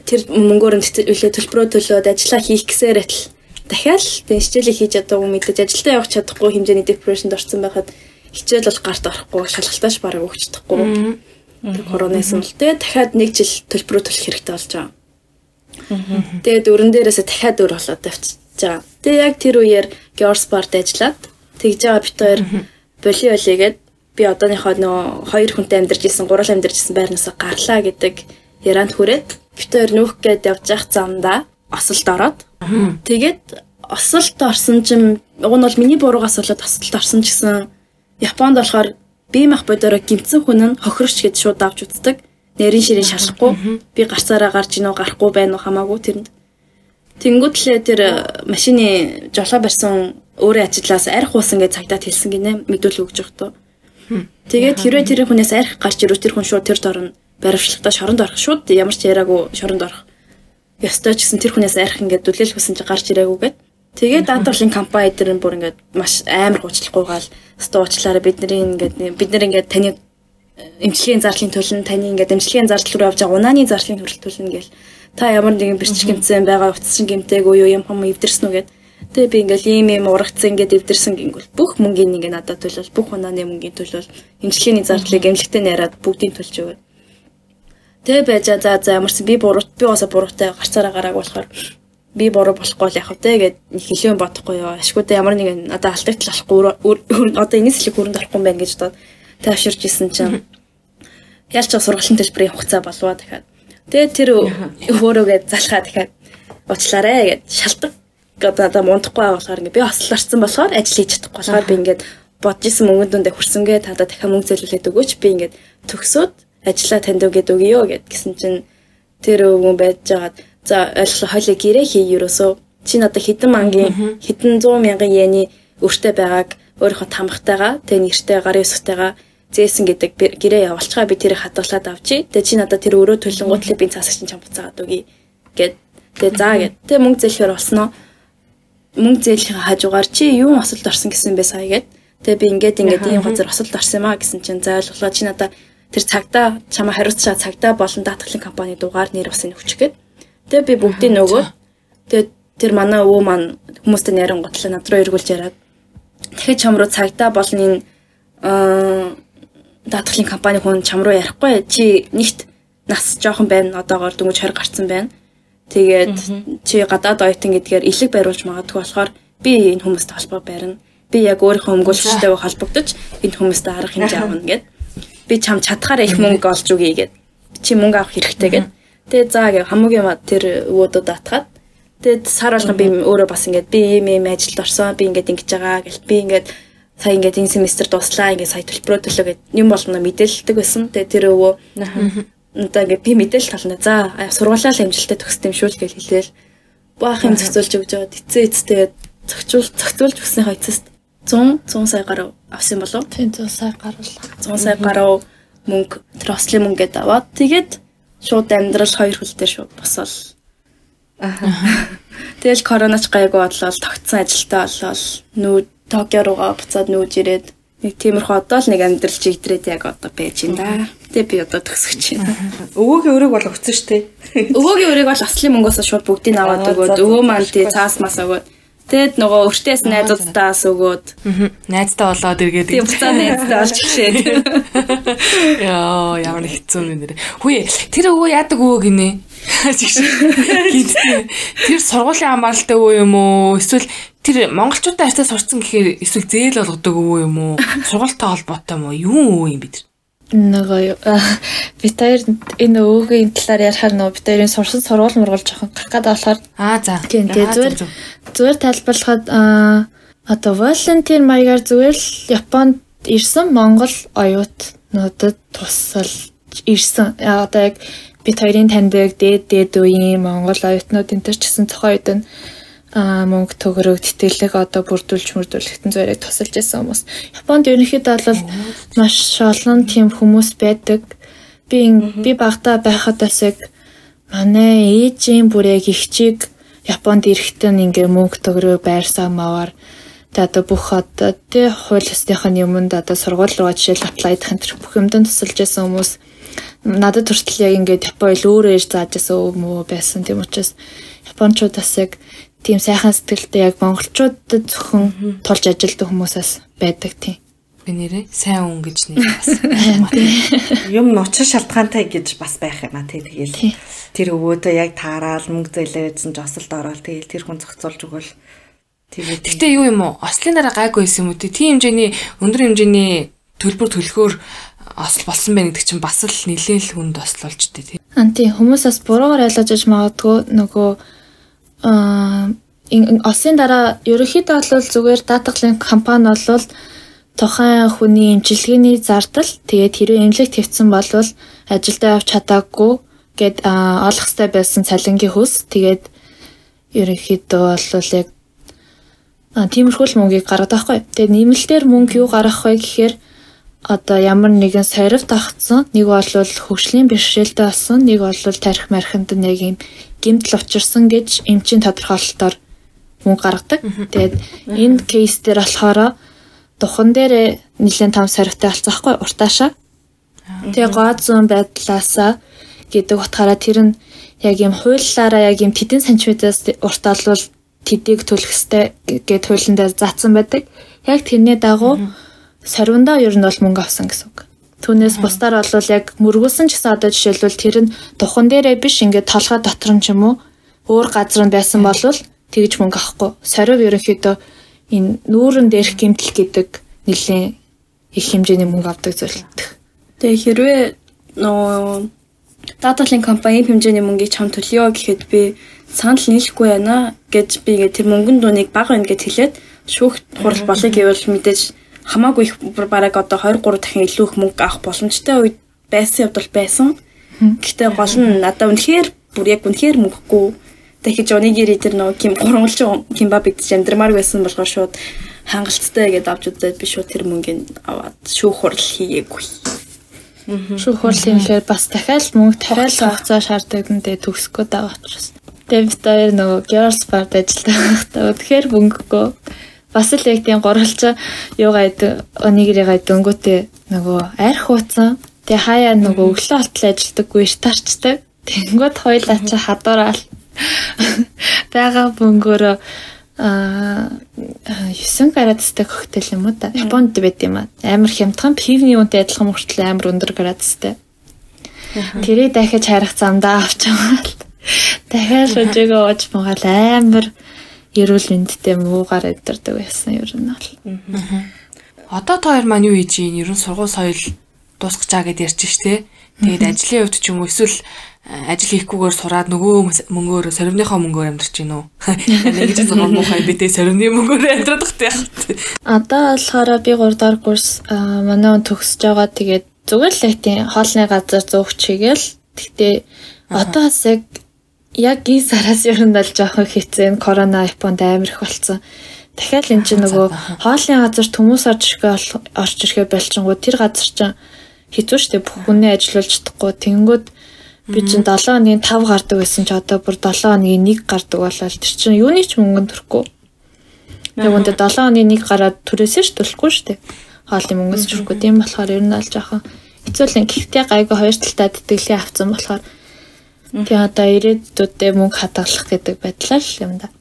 [SPEAKER 4] тэр мөнгөөр нь тэтгэлгээ төлбөрөө төлөөд ажиллаа хийх гэсээр атл дахиад тэг хичээлийг хийж чадаагүй мэдээж ажилдаа явах чадахгүй хэмжээний депрешнд орсон байхад хичээл бол гарт орохгүй шалгалтааш бараг өгч чадахгүй тэр коронависэн л тэг дахиад нэг жил төлбөрөө төлөх хэрэгтэй болж байгаа. Тэгээд өрөн дээрээсээ дахиад өр болоод тавьчихж байгаа. Тэгээ яг тэр үеэр Georgesport ажиллаад тэгж байгаа бит хоёр боли болигээд би одооныхоо нөө хоёр хүнтэй амьдарч исэн, гурал амьдарч исэн байрнаас гарлаа гэдэг ярианд хүрээд бит хоёр нүүх гээд явж явах замдаа осолд ороод тэгээд осолд орсон чинь уг нь бол миний буруугаас болоод осолд орсон ч гэсэн Японд болохоор бие мах бодороо гимцэн хүн нь хохирогч гэж шууд авч үздэг. Нэрийн ширийн шалахгүй. Би гарцаараа гарч ийнө гарахгүй байх уу хамаагүй тэрэнд. Тэнгүүтлээ тэр машины жолоо барьсан өөрөө ажиллаас арх уусан гэж цагдаад хэлсэн гинэ мэдүүлэг өгж явахдаа. Тэгээд хэрвээ тэр хүнээс арх гарч ирвэл тэр хүн шууд тэр дорн баримтлагтаа шоронд орох шууд ямар ч яриаггүй шоронд орох. Ястай ч гэсэн тэр хүнээс арх ингээд дүлээл хүсэн чи гарч ирээгүй гэд. Тэгээд даатгалын компани дээр бүр ингээд маш амар гучлахгүйгаал стуучлаараа бидний ингээд бид нар ингээд таны эмчилгээний зарлалын төлн таны ингээд эмчилгээний зардал руу явж байгаа унааны зарлалын хөрөлт төлнө гээл та ямар нэгэн бэрч гимцэн байгаа утасчин гимтэйг уу юм юм эвдэрсэн үү гэд Тэгээ би ингээл ийм ийм урагцсан ингээд эвдэрсэн гингүүл. Бүх мөнгөний ингээ надад төлөөл бүх унааны мөнгөний төлөөл. Эмчилгээний зардлыг эмнэлэгтэй найраад бүгдийг төлж өгöd. Тэгээ байж за за ямарсан би буруу би уусаа буруутай гарцаараа гарааг болохоор би буруу болохгүй л яах вэ гэд хэлэн бодохгүй юу. Ашгүйдээ ямар нэгэн одоо алдагтал болохгүй одоо энэс л хүрээнд орохгүй юм байна гэж бодоод тааширч исэн чинь. Ялч сургалтын төлбөрийн хугацаа болвоо дахиад. Тэгээд тэр өөрөөгээ залхаа дахиад. Уучлаарэ гэд шалтгаан одоо мундахгүй байгаа болохоор ингээ би ослолорсон болохоор ажил хийж чадахгүй болохоор би ингээд бодож исэн мөнгөнд дундаа хүрсэнгээ одоо дахиад мөнгө зөөлүүлээд өгөөч. Би ингээд төгсөөд ажиллаа танд өгөөд өгье гэд гэсэн чинь тэр өвгөн байж жагаад. За ойлголоо хойлоо гэрээ хий ерөөсөө. Чи надад хідэн мангийн хідэн 100 мянган йены өртөө байгааг өөрийнхөө тамхтайгаа тэгээ нэртэй гарын өсгтэйгаа зээсэн гэдэг гэрээ явуулчихаа би тэрийг хадгалаад авчи. Тэгээ чи надад тэр өрөө төлөнгүүтлээ би цаасаа чинь чам буцаагаад өгье гэд. Тэгээ заа гэд. Тэгээ мөнгө зээлэхээр болсноо мөнгө зээлхийн хажуугаар чи юу осолд орсон гэсэн бэ сая гэд. Тэгээ би ингээд ингээд ийм газар осолд орсон юм а гэсэн чинь за ойлголоо чи надаа тэр цагтаа чамаа хариуцчаа цагтаа болон даатгалын компани дугаар нэр энэ хүч гэд. Тэгээ би бүгдийг нөгөөд тэгээ тэр манай өвөө маань хүмүүстэй нэрэн готлоо над руу эргүүлж яриад. Тэгэхээр чам руу цагтаа болон энэ даатгалын компани хүн чам руу ярихгүй. Чи нэгт нас жоохон байна одоогоор дөнгөж 20 гарцсан байна Тэгээд чи гадаад оюутан гэдгээр илэг бариулж магадгүй болохоор би энэ хүмүүстэй холбоо барина. Би яг өөрийнхөө өмгөөлөгчтэйгээ холбогдож энэ хүмүүстэй арга хэмжээ авна гэд. Би чам чадхаараа их мөнгө олж өгье гэд. Чи мөнгө авах хэрэгтэй гэд. Тэгээд заа гэ хамгийн тэр өвөдөө даатгаад тэгээд сар болгон би өөрөө бас ингээд би ийм ийм ажилд орсон. Би ингээд ингэж байгаа гэл би ингээд сая ингээд энэ семестр дуслаа ингээд сая төлбөрөө төлөө гэд юм болно мэдээлэлдэг байсан. Тэгээд тэр өвөө одоо ингээ би мэдээлэл тална. За сургуулаа л амжилттай төгсдөм шүү л гэж хэлээл. Баах юм зохицуулж өгч жоод эцээ эцтэй зохицуул зохицуулж өгснийхаа эцэст 100 100 сая гаруй авсан болов.
[SPEAKER 3] Тийм 100 сая гаруй.
[SPEAKER 4] 100 сая гаруй мөнгө тэр ослын мөнгөд аваад тэгээд шууд амьдрал хоёр хөл дээр шууд босол. Аа. Тэгэл коронач гайгүй бодлоо тогтсон ажилтаа болол нүү Токио руугаа буцаад нүүж ирээд нэг тиймэрхүү одоо л нэг амьдрал чигдрээд яг одоо байж байна да. Тэгээ би одоо төгсөж байна.
[SPEAKER 1] Өвөөгийн өрөөг бол өгсөн шүү дээ.
[SPEAKER 4] Өвөөгийн өрөөг бол ослын мөнгөөс шууд бүгдийг аваад өгөөд өвөө маань тий цаас мас өгөөд Тэгэд нөгөө өртөөс найзуудтаас өгөөд
[SPEAKER 2] найзтай болоод эргээд
[SPEAKER 4] тийм буцаа найзтай олж гişээд.
[SPEAKER 2] Яа, ямар хэцүү юм нэр. Хүй, тэр өвөө яадаг өвөө гинэ? Гинтээ. Тэр сургуулийн хамааралтай өвөө юм уу? Эсвэл тэр монголчуудаа харьцаа сурцсан гэхээр эсвэл зээл болгодог өвөө юм уу? Сургуультай холбоотой юм уу? Юу өвөө юм бид?
[SPEAKER 3] Нөгөө би таар энэ өвөгийн талаар ярихаар нөгөө би таарын сурсан сургууль мургал жоохон гарах гэдэг болохоор
[SPEAKER 2] аа за.
[SPEAKER 3] Тийм тэгээ зүгээр зүгээр тайлбарлахад одоо волонтер маягаар зүгээр л Японд ирсэн Монгол оюутнуудад тусал ирсэн. Одоо яг би хоёрын таньдаг дээд дээд үеийн Монгол оюутнууд энэ төр ч гэсэн цохоо үед нь мөнгө төгрөг тэтгэлэг одоо бүрдүүлж мөрдүүлэхтэн зөөрэй тусалж исэн хүмүүс. Японд ерөнхийдөө бол маш олон тийм хүмүүс байдаг. Би би багтаа байхад бас яг манай ээжийн бүрэг ихчиг Японд ирэхдээ ингээ мөнгө төгрөг байрсаа маваар тэ одоо бүх одоо тэ хууль ёсныхын юмд одоо сургууль руу жишээл аплайдах энэ бүх юмд тусалж исэн хүмүүс надад хүртэл яг ингээд Япон ил өөрөө ирж зааж исэн юм уу байсан тийм учраас Япончууд бас яг тийм сайхан сэтгэлтэй яг монголчуудад зөвхөн тулж ажилддаг хүмүүсээс байдаг тийм.
[SPEAKER 2] Би нэрээ сайн хүн гэж нэр бас.
[SPEAKER 1] Юм нуучир шалтгаантай гэж бас байх юм а тий тэгэл. Тэр өвөөдөө яг таараал мөнгө зээлээдсэн ч осолд ороод тэгэл тэр хүн зохицуулж өгвөл
[SPEAKER 2] тэгээд Гэтэ юу юм уу? Ослын дараа гайгүй байсан юм уу? Тийм хэмжээний өндөр хэмжээний төлбөр төлөхөөр осол болсон байх гэдэг чинь бас л нэлээл хүнд ослолж дээ тий.
[SPEAKER 3] Анти хүмүүс бас буруугаар ойлгож аж магадгүй нөгөө аа осын дараа ерөнхийдөө бол зүгээр даатгалын компани бол тухайн хүний эмчилгээний зардал тэгээд хэрвээ эмнэлэг твцсэн бол ажилдаа явж чадаагүй гэд олох хэрэгтэй байсан цалингийн хөс тэгээд ерөнхийдөө бол яг тиймэрхүү л мөнгийг гаргадаг байхгүй. Тэгээд нэмэлтээр мөнгө юу гаргах вэ гэхээр одоо ямар нэгэн сорив тогтсон нэг бол хөгжлийн бэрхшээлтэй болсон нэг бол тарих мархинд нэг юм гимтэл учирсан гэж эмчийн тодорхойлолтоор мөнгө гаргадаг. Тэгээд энэ кейс дээр болохоор духан дээр нэлээд том сорвтой болцоохгүй уртаашаа. Тэгээ гооцсон байдлаасаа гэдэг утгаараа тэр нь яг юм хуулиараа яг юм тэдэн сантиметрээс уртаалвал тэдийг төлөх ёстой гэд хуулинд заасан байдаг. Яг тэрний дагуу сорвиндоо ер нь бол мөнгө авсан гэсэн үг. Түүнээс бусдаар бол яг мөргүүлсэн ч гэсэн одоо жишээлбэл тэр нь духан дээрээ биш ингээд толгой дотор нь ч юм уу өөр газар нь байсан болвол тэгж мөнгө авахгүй. Сорив ерөнхийдөө энэ нүүрэн дээрх гимтэл гэдэг нэлийн их хэмжээний мөнгө авдаг зүйлдэг.
[SPEAKER 4] Тэгээ хэрвээ нөө даталын компани хэмжээний мөнгийг чам төлөё гэхэд би санал нийлэхгүй байна гэж би ингээ тэр мөнгөн дуунийг бага байна гэж хэлээд шүүх хурал болыг гэвэл мэдээж хамаагүй их бараг одоо 2 3 дахин илүү их мөнгө авах боломжтой үед байсан явдал байсан. Гэхдээ гол нь надад үнэхээр бүр яг үнэхээр мөнгөгүй дахиж онигири тэр нөгөө ким гурвангалж кимба бидж амьдрмаар байсан болохоор шууд хангалттай гэдээ авч үзээд би шууд тэр мөнгөнд аваад шүүх хурал хийгээгүй.
[SPEAKER 3] Шүүх хурал хийхээр бас дахиад мөнгө тариал хугацаа шаарддаг нь тэгээ төгсгөө байгаа учраас. Дэвтэр нөгөө Girls Bar ажилладаг. Байхдаа тэгэхээр мөнгөгүй бас л яг тийм гурвалж юугаа онигирийгаа дөнгөтэй нөгөө арх хууцсан Тэгээ хаяа нөгөө өглөө болтол ажилдаггүй штарчдаг. Тэнгүүд хоёлаа чи хадуураал байгаа бөнгөөрөө а 9 градустай коктейл юм уу та. Японд байд юм аа. Амар хямдхан пивний үнтэй адилхан мөртлөө амар өндөр градустай. Тэрийг дахиж харих замдаа авч байгаа л. Дахиад шүжээгөө ууж муугаал амар эрүүл мэндтэй муугаар өдөрдөг байсан ер нь бол.
[SPEAKER 2] Одоо та хоёр маань юу хийж ийн? Ер нь сургууль соёл дуусгачаа гэд ярьж штэ. Тэгээд ажлын хувьд ч юм уу эсвэл э, ажил хийхгүйгээр сураад нөгөө мөнгөөр соривныхоо мөнгөөр амьдарч гин үү? Нэг ч зам муухай битээ соривны мөнгөөр амьдрах гэх юм.
[SPEAKER 3] Одоо болохоор би 3 дахь курс манай он төгсөж байгаа. Тэгээд зүгээр л тийм хоолны газар зөөгч хийгээл. Гэхдээ одоо бас яг яг энэ сараас ер нь л жоохон хэцээ. Корона Японд амар их болсон. Дахиад эн чинь нөгөө хоолны газар хүмүүс орж ирэхээ орж ирэхээ болчингууд тэр газар чинь хэцүү штэ бүх хүнээ ажиллуулж чадахгүй тэнгүүд би чинь 7 хоногийн 5 гардаг байсан ч одоо бүр 7 хоногийн 1 гардаг болол тэр чинь юуны ч мөнгөнд төрөхгүй. Яг үүндээ 7 хоногийн 1 гараад түрээсээ ш төлөхгүй штэ. Хоолны мөнгөс чөрөхгүй. Тийм болохоор ер нь аль жоохон хэцүү л гэхдээ гайгүй хоёр талтай тэтгэлээ авсан болохоор тий одоо ирээдүйдээ мөнгө хадгалах гэдэг байдлаа л юм да.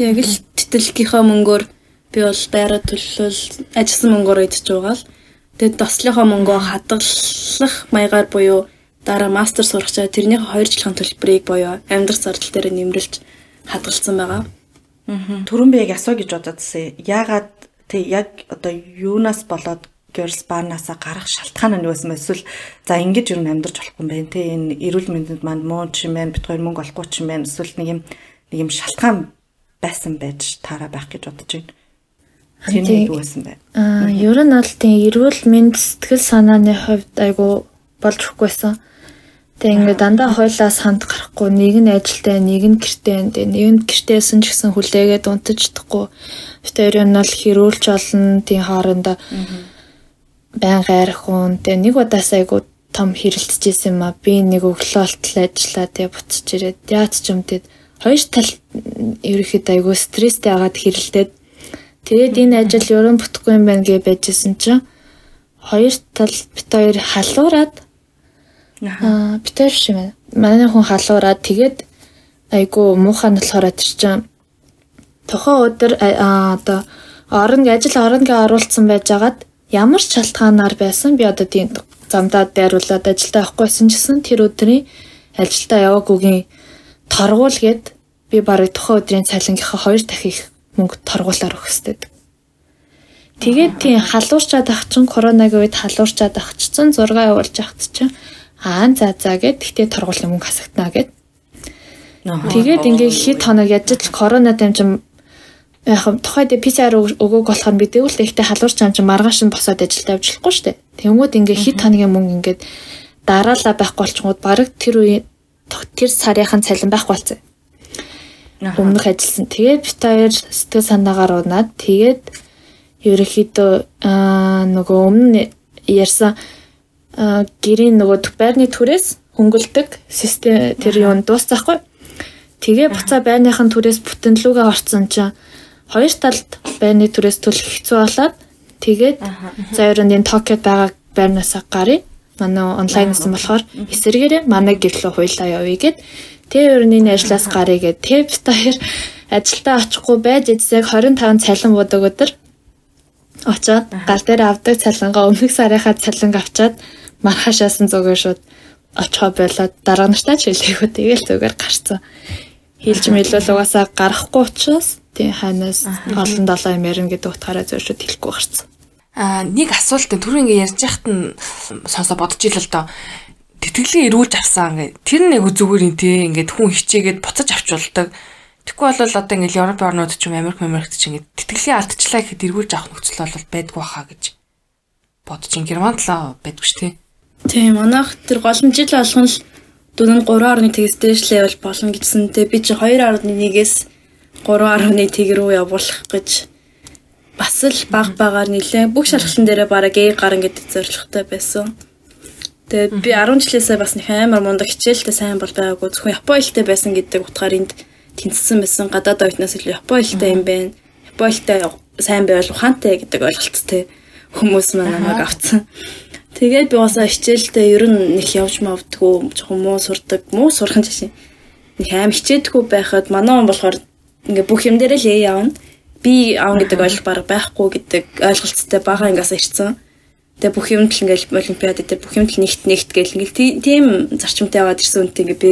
[SPEAKER 4] Яг л тэтгэлгийнхаа мөнгөөр би бол байраа төлөвлөл ажилласан мөнгөөр идэж байгаа л Тэгээд дослийнхоо мөнгөө хадгалах маягаар буюу дараа мастер сурах чаа тэрний 2 жилийн төлбөрийг буюу амьдрах зардал дээр нэмрэлж хадгалсан байгаа.
[SPEAKER 1] Аа. Төрөн би яг асуу гэж бододсон. Яагаад тэг яг одоо юунаас болоод girls bar-насаа гарах шалтгаан нь байсан бэ? Эсвэл за ингэж юу амьдарч болохгүй юм бэ? Тэ энэ эрүүл мэндэд манд муу ч юм байна, бит хоёр мөнгө олохгүй ч юм байна. Эсвэл нэг юм нэг юм шалтгаан байсан байж таараа байх гэж бодож байна. Тэнийг юу байсан бэ?
[SPEAKER 3] Аа, ер нь бол тийм эрүүл мэнд сэтгэл санааны хувьд айгу болж өгөхгүйсэн. Тэг ингээд дандаа хойлоо санд гарахгүй нэг нь ажилтай нэг нь гэртээ энэ нэг нь гэртээсэн ч гэсэн хүлээгээд унтаж чадахгүй. Тэр нь бол хэрүүлж олон тийм хоорондоо байн гайрах хүн. Тэг нэг удаас айгу том хэрэлтэж исэн юм а. Би нэг өглөө болтол ажиллаа тэг буцаж ирээд яац ч юм тэгэд хоёр тал ерөөхдөө айгу стресстэй агаад хэрэлдээд Тэгээд энэ ажил ерөн бүтэхгүй юм байна гэж байжсэн чинь хоёр тал бит хоёр халуураад аа бит хоёр шиг байна. Манай хүн халуураад тэгээд айгу муухай нь болохоор тэр чинь тухайн өдөр одоо орон ажил оронгийн оруулсан байжгаад ямар ч шалтгаанаар байсан би одоо тийм замдаа дайруулад ажилдаа авахгүйсэн гэсэн тэр өдрийн ажилдаа яваагүйгийн торгуул гээд би барыг тухайн өдрийн цалингийнхаа хоёр дахин их мөнгө торгуулаар өгөх хэрэгтэй. Тэгээд тийм халуурчаад ах чинь коронагийн үед халуурчаад ах чинь 6 явуулж ахт чинь аа за за гэд тэгтээ торгуулийн мөнгө хасагтана гэд. Тэгээд ингээ хэд хоног яж л корона дамжин яг тухайд PCR өгөөг болохоор би тэгвэл ихтэй халуурч ам чинь маргааш нь босоод ажилд авч болохгүй шүү дээ. Тэнгүүд ингээ хэд хоногийн мөнгө ингээд дараалал байхгүй болчингууд баг тэр үе тэр сарынхан цалин байхгүй болсон өмнөх ажилласан. Тэгээд бит хоёр сэтгэл санаагаар унаад тэгээд ерөөхдөө нөгөө өмнө ярьсан гэрийн нөгөө байрны түрээс хөнгөлдөг систем тэр юу дуусахгүй. Тэгээ буцаа байрныхан түрээс бүтэнлүүгээ орцсон чинь хоёр талд байрны түрээс төлөх хэцүү болоод тэгээд за ерөөний Токиод байгаа байрнаасаа гарыг манай онлайнаас нь болохоор эсэргээрээ манай гэрлөө хуйлаа явъя гэд. Тэ өрнөний ажлаас гарыг гэд. Тэп хоёр ажилдаа очихгүй байж эцэг 25 цалин бодог өдөр очоод гал дээр авдаг цалингаа өмнөх сарынхаа цалинг авчаад мархашаасан зүгээр шууд очихоо болоод дараа штач хэлээгүү тэгэл зүгээр гарцсан. Хийлж мэлвэл угаасаа гарахгүй учраас тий ханаас олон 7 юм ярина гэдэг утгаараа зөвшөөрөд хэлэхгүй гарсан.
[SPEAKER 2] Аа нэг асуулт түрүү ингээ ярьж яхад нь сонсоо бодож ил л доо. Тэтгэлээ эрүүлж авсан ингээ тэр нэг зүгээр юм тий ингээд хүн хичээгээд буцаж авч болдог. Тэгэхгүй бол одоо ингээл Европ орнууд ч юм Америк Америкт ч ингээд тэтгэлээ алдчихлаа гэхэд эргүүлж авах нөхцөл бол байдгүй хаа гэж бодож ин Германд л байдгүй ш тий.
[SPEAKER 4] Тийм манайх тэр голомжил болгон л дөрөв 3.1 тэгс дээш левел болно гэжсэн. Тэгээ би чи 2.1-ээс 3.1 рүү явуулах гэж бас л баг багаар нилээ бүх шалгалсан дээрээ бараг A гарan гэдэг зорилготой байсан. Тэгээд би 10 жилээсээ бас нэг амар мундаг хичээлтэй сайн бол байгаагүй зөвхөн Японы хэлтэй байсан гэдэг утгаар энд тэнцсэн байсан. Гадаад оюутнаас илүү Японы хэлтэй юм байна. Японы хэлтэй сайн байвал ухаантай гэдэг ойлголттой хүмүүс маань намайг авцсан. Тэгээд би уусаа хичээлдээ ер нь нэг явж мавдггүй жоохон муу сурдаг. Муу сурах нь жишээ. Нэг аим хичээдгүү байхад манай он болохоор ингээ бүх юм дээр л ээ явна. Би аав гэдэг ойлголт баг байхгүй гэдэг ойлголттой бага ингээс ирсэн. Тэгээ бүх юмд л ингээл олимпиад дээр бүх юмд л нэгт нэгт гэл ингээл тийм зарчимтай яваад ирсэн үнтэй ингээ би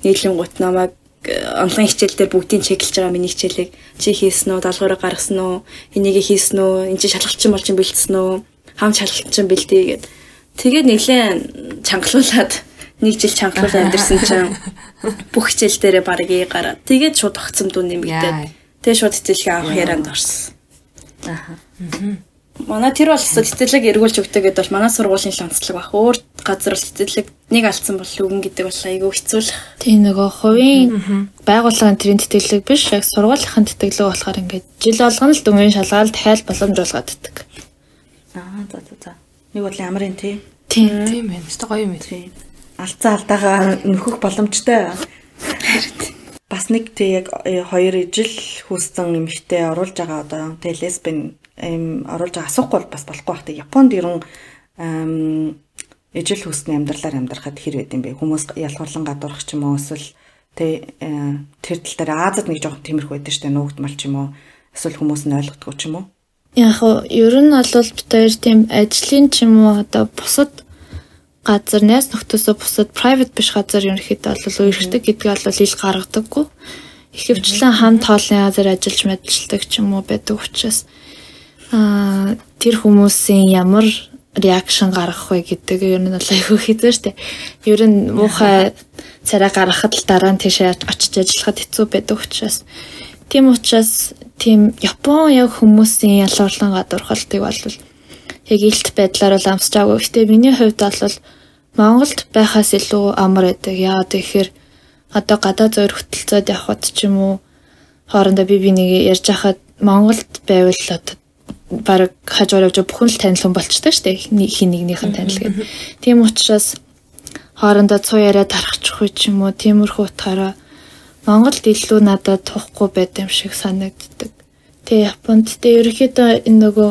[SPEAKER 4] нийлэн гут намайг онлайн хичээл дээр бүгдийг чеклж байгаа миний хичээлийг чи хийсэн үү, даалгавраа гаргасан уу, энийг хийсэн үү, энэ чи шалгалчин болж бэлдсэн үү, хамт шалгалчин бэлдээ гэдэг Тэгээд нэлээд чангалуулад нэг жил чангалуул амьдэрсэн чинь бүх хичээл дээрээ барыг ий гараад тэгээд шууд огцом дүү нэмэгдээд тэгээд шууд цэцэлгээ авах ярианд орсон. Аа. Манай тэр бол цэцэлэг эргүүлж өгдөг гэдээ бол манай сургуулийн шанслаг баг. Өөр газар бол цэцэлэг нэг алдсан бол үгэн гэдэг бол айгүй хэцүүлэх.
[SPEAKER 3] Тийм нөгөө хувийн байгууллагын тэрийн тэтгэлэг биш яг сургуулийнхын тэтгэлэг болохоор ингээд жил болгоно л дүнгийн шалгаал дахиад боломж олгоод өгдөг.
[SPEAKER 1] Аа за за за. Нэг бол амрын тий.
[SPEAKER 2] Тийм. Тийм байна. Өстой гоё юм тий.
[SPEAKER 1] Алцаа алдаагаа нөхөх боломжтой. Бас нэг тий яг э, хоёр ижил хүүсэн эмэгтэй оруулж байгаа одоо тий лесбийн им оруулж байгаа асуухгүй бол бас болохгүй бах тий. Японд ерөн ижил хүүсний амьдралаар амьдрахад хэр байд юм бэ? Хүмүүс ялгуурлан гадуурх ч юм уу эсвэл тий э, тэр тал дээр Азад нэг жоохон тиймэрхүү байдаг штэ нуугдмал ч юм уу эсвэл хүмүүс нь ойлгодгүй ч юм уу
[SPEAKER 3] Яг ер нь бол бид хоёр тийм ажлын ч юм уу одоо бусад газар найз нөхдөөсөө бусад private биш газар ерөнхийдөө бол үерхдэг гэдгийг бол ил гаргадаггүй. Ихэвчлэн хамт хоолны газар ажиллаж мэдлэлдэг ч юм уу байдаг учраас аа тэр хүмүүсийн ямар реакшн гаргах вэ гэдэг ер нь бол айгүй хэзээ штэ. Ер нь муухай царай гаргахад л дараа нь тийшээ очиж ажиллахад хэцүү байдаг учраас тийм учраас тийм Япон яг хүмүүсийн ялгарлан гадуурхалтыг бол яг илт байдлаар бол амсч байгаагүй. Гэтэ миний хувьд бол Монголд байхаас илүү амар байдаг. Яагаад гэхээр одоо гадаа зөөр хөтөлцөөд явхад ч юм уу хоорондоо би би нэг ярьж хахад Монголд байвал одоо баг хажуугаар явж бүхэн л танил хүн болчтой шүү дээ. Хин нэгнийх нь танил гэдэг. Тийм учраас хоорондоо цуу яриа тарахчих үе ч юм уу тиймэрхүү утгаараа Монголд илүү надад тухгүй байд юм шиг санагддаг. Тэгээ Японд тэ ерөөхдөө энэ нөгөө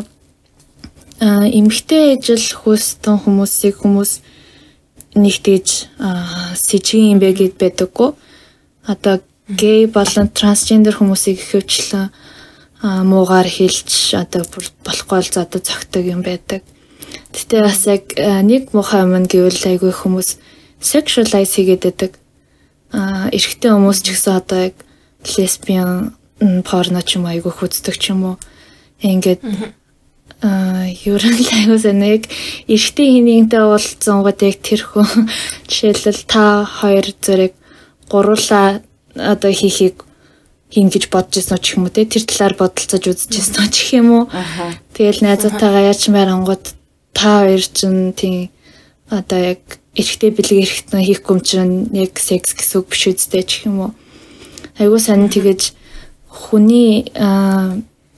[SPEAKER 3] а эмгтэй ижил хөөстөн хүмүүсийг хүмүүс нэг тэгж сэжгийн юм бэ гэд байдаггүй. Одоо гей болон трансгендер хүмүүсийг ихэвчлэн муугаар хэлж одоо болохгүй л одоо зөгтөг юм байдаг. Гэтэ бас яг нэг муухай юм гэвэл айгүй хүмүүс sexualize хийгээд байдаг эрэгтэй хүмүүс ч гэсэн одоо яг лесбиан порно ч юм айгүй хүздэг ч юм уу. Ингээд а ерөн л айгүй санаг эрэгтэй хинэгтэй уулзсан гот яг тэр хүн жишээлбэл та хоёр зэрэг гуруула одоо хийхийг хийн гэж бодож ирсэн ч юм уу те. Тэр талаар бодолцож үзэж ирсэн ч юм уу. Тэгэл найзуудтайгаа яач мэрангууд та хоёр чинь тийм одоо яг эрэгтэй бэлэг эрэгтэн хийх гүмчин яг секс гэсэн үг биш үстэй ч юм уу. Айгуу сайн тэгэж хүний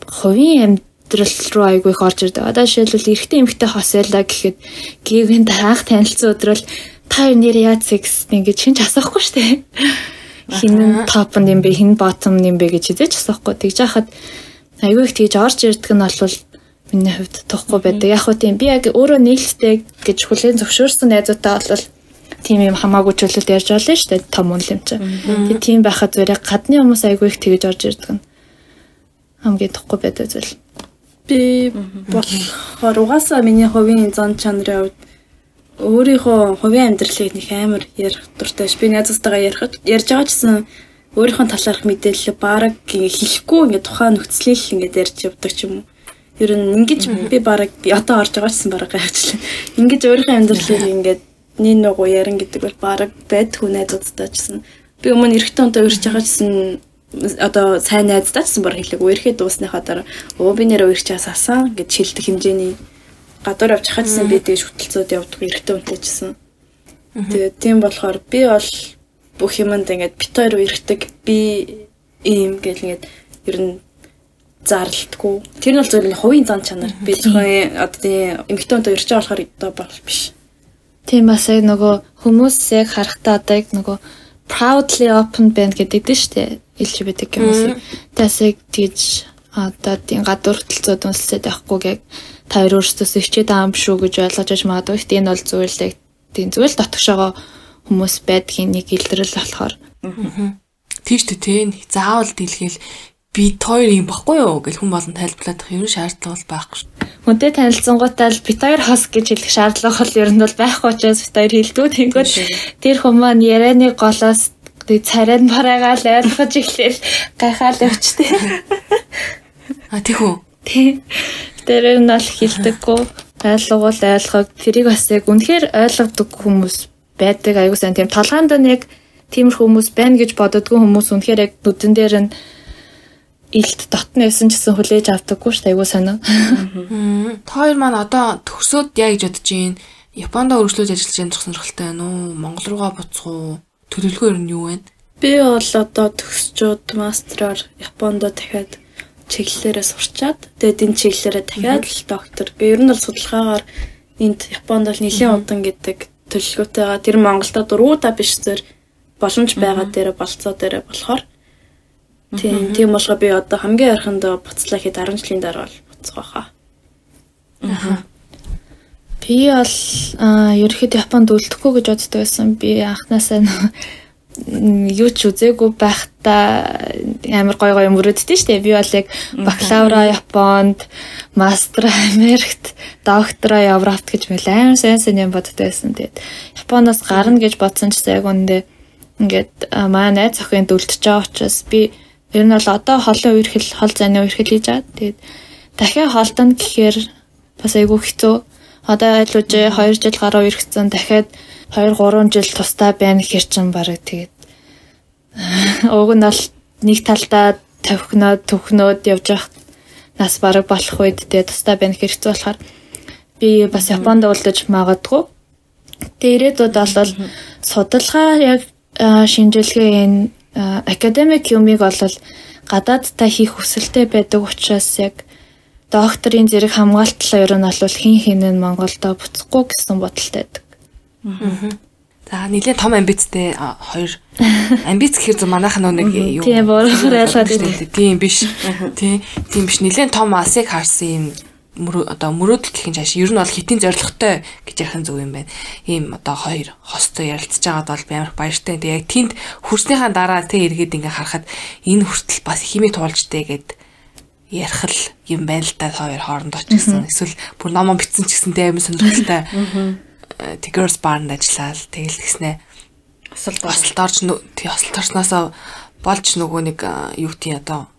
[SPEAKER 3] хувийн амьдрал руу айгүй их орж ирдэг. Одоо жишээлбэл эрэгтэй эмэгтэй хосойлаа гэхэд гівэн таах танилцсан өдрөл та нэр яа секс ингэж хинч асахгүй штэ. Хин топ юм бэ, хин ботом юм бэ гэж хизээч асахгүй. Тэгж яхад айгүй их тэгж орж ирдэг нь бол миний хувьд тухгүй байдаг. Яг хөө тийм би яг өөрөө нээлттэй гэж хүлээн зөвшөөрсөн найзуудаа бол тийм юм хамаагүй чөлөөт ярьж олно шүү дээ. Том үнэл юм чи. Тэгээ тийм байхад зүгээр гадны хүмүүс айгүй их тэгэж орж ирдэг нь хамгийн тухгүй байдаг зүйл.
[SPEAKER 4] Би болохоор угаасаа миний хувийн зан чанарын хувьд өөрийнхөө хувийн амьдралыг нэг амар ярих дуртай ш. Би найзтайгаа ярихад ярьж байгаа гэсэн өөрийнхөө талаарх мэдээлэл бараг хэлэхгүй ингээд тухайн нөхцөлийг л ингээд ярьж явдаг ч юм уу. Ер нь ингэж би бараг одоо орж байгаа гэсэн бараг гайхажлаа. Ингэж өөрийнхөө амьдралыг ингээд нин нөгөө ярин гэдэг бол бараг байдгүй найзуудтай ч гэсэн би өмнө эрэгтэй хүнтэй урьж байгаа гэсэн одоо сайн найздаа гэсэн баг хэлээг үерхээ дуусныхаа дараа өө би нэр үерч асаасан гэж шилдэг хэмжээний гадуур авч хахажсэн би тэгж хөтөлцөөд явдаг эрэгтэй хүнтэй ч гэсэн. Тэгээд тийм болохоор би бол бүх юмд ингээд бит хоёр үерхдэг би ийм гэл ингээд ер нь зарлалтгүй. Тэр нь бол зөвхөн хувийн зан чанар. Би зөвхөн одоо тийм эмэгтэй хүнтэй урьж байгаа болохоор одоо бол биш.
[SPEAKER 3] Тийм бас яг нөгөө хүмүүс яг харахтаа одоо яг нөгөө proudly open band гэдэг дээ шүү дээ. LGBT хүмүүсийг. Тэсэг тийж одоо тийм гадуур хөтөлцөөд үнэлсэд байхгүй яг та хоёр өөрсдөө хичээд байгаа юм шүү гэж ойлгож аж магадгүй. Гэтэ энэ бол зүгээр л яг тийм зүгээр л дотгошоогоо хүмүүс байдгийн нэг илрэл болохоор.
[SPEAKER 2] Тийш үү те. Заавал дийлгээл би хоёр юм баггүй юу гэж хүн болон тайлбарлах юм шаардлага бол байхгүй шүү.
[SPEAKER 3] Хүнтэй танилцсангуудаа л бит хоёр хос гэж хэлэх шаардлага бол ер нь бол байхгүй учраас бит хоёр хэлдэг. Тэнгүүд тэр хүмүүс ярианы голоос царайд бараагаа л ойлгож эхлээл гайхаал явчтэй.
[SPEAKER 2] А тийхүү.
[SPEAKER 3] Тий. Тэр нь бол хилдэггүй ойлгоул ойлгог тэрийг бас яг үнэхээр ойлгодог хүмүүс байдаг аягүй сайн тийм толгоонд нь яг тиймэр хүмүүс байна гэж бододгүй хүмүүс үнэхээр яг нүдэн дээр нь илт дотно байсан ч гэсэн хүлээж авдаггүй шүү дээ айгуу сонио.
[SPEAKER 2] Та хоёр маань одоо төгсөөд яа гэж бодож байна? Японд өргөжлөж ажиллаж байгаа сонирхолтой байна уу? Монгол руугаа буцах уу? Төлөвлөгөө ер нь юу вэ?
[SPEAKER 4] Би бол одоо төгсчүүд мастраар Японд дахиад чиглэлээрээ сурчаад тэгээд энэ чиглэлээрээ дахиад л доктор. Би ер нь бол судалгаагаар энд Японд бол нэлийн удан гэдэг төлөвлөгөөтэйгээ тэр Монголда дургуудаа биш зэрэг боломж байгаа дээр болцоо дээр болохоор Тийм, тийм болохоор би одоо хамгийн ойрхондоо буцлаа хэд 10 жилийн дараа бол буцах байхаа.
[SPEAKER 3] Аа. Би бол ерөөхдөө Японд үлдэхгүй гэж боддог байсан. Би анханасаа юу ч үзээгүй байхдаа амар гой гой мөрөддөө штэ. Би бол яг бакалавра Японд, мастер Америкт, доктора Европт гэж мэл амар сайн сайн юм боддог байсан. Тэгээд Японоос гарна гэж бодсон ч яг үндэ ингээд маа найз охин дүлдэж байгаа учраас би Ер нь бол одоо холын үерхэл хол зайны үерхэл хийж байгаа. Тэгээд дахиад холдоно гэхээр бас айгүй хэцүү. Одоо айлууж 2 жил гаруй үерхсэн дахиад 2 3 жил тустай байна гэхэр чин барыг тэгээд уг нь бол нэг талдаа тавхиноод төвхнөөд явж явах нас бараг болох үед тэгээд тустай байна гэхэр хэцүү болохоор би бас Японд үлдэж магадгүй. Ирээдүйд бол судалгаа яг шинжилгээ энэ академик юмыг бол гадаадтай хийх хүсэлтэй байдаг учраас яг докторийн зэрэг хамгаалтлаа ер нь бол хин хин нь Монголдо буцахгүй гэсэн бодолтой байдаг.
[SPEAKER 2] За нэлээд том амбицтэй хоёр амбиц гэхэр зөв манайх нэг
[SPEAKER 3] юу Тийм ойлгоод
[SPEAKER 2] байна. Тийм биш. Тийм тийм биш нэлээд том асыг харсан юм одоо мөрөөдөл гэх юм чааш ер нь бол хитийн зоригтой гэж ярих нь зөв юм байна. Ийм одоо хоёр хостой ярилцж байгаад бол амар баяртай. Тэгээ яг тэнд хүрснийхаа дараа тэг эргээд ингээ харахад энэ хүртэл бас химик туулжтэй гэд ярих л юм байна л да хоёр хоорондоо ч гэсэн. Эсвэл бүр номон битсэн ч гэсэн тэг амар сонирхолтой. Tigers Barn ажиллаад тэгэл гэснэ. Осол осолд орж тий осолд орсноосоо болж нөгөө нэг юу тий одоо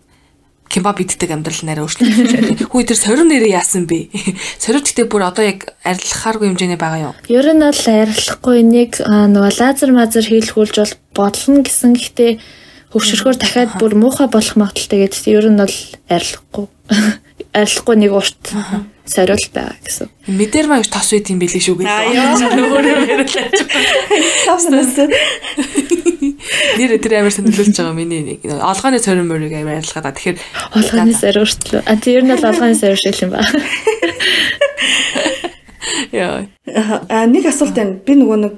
[SPEAKER 2] кебаб иддэг амьдрал нараа өөрчлөлт. Хүү тэр сорив нэрээ яасан бэ? Сорив гэхдээ бүр одоо яг арилгахааргүй хэмжээний байгаа юу?
[SPEAKER 3] Ер нь бол арилахгүй нэг нөгөө лазер мазер хийлгүүлж бол бодлно гэсэн гэхдээ хөвшөрхөөр дахиад бүр муухай болох магадaltaй гэдэг. Ер нь бол арилахгүй. Арилахгүй нэг урт сорил байгаа гэсэн.
[SPEAKER 2] Мэдэр маяг тос үйт юм билий шүү гэдэг. Өөрөө яриулаач. Тавснаас. Нэр тэр амар сонирхолж байгаа миний нэг олгооны сорин мөрийг амар арилгаад. Тэгэхээр
[SPEAKER 3] олгооны сорин өртлөө. А тэр нь бол олгооны сорин шиг юм ба.
[SPEAKER 1] Яа. А нэг асуулт байна. Би нөгөө нэг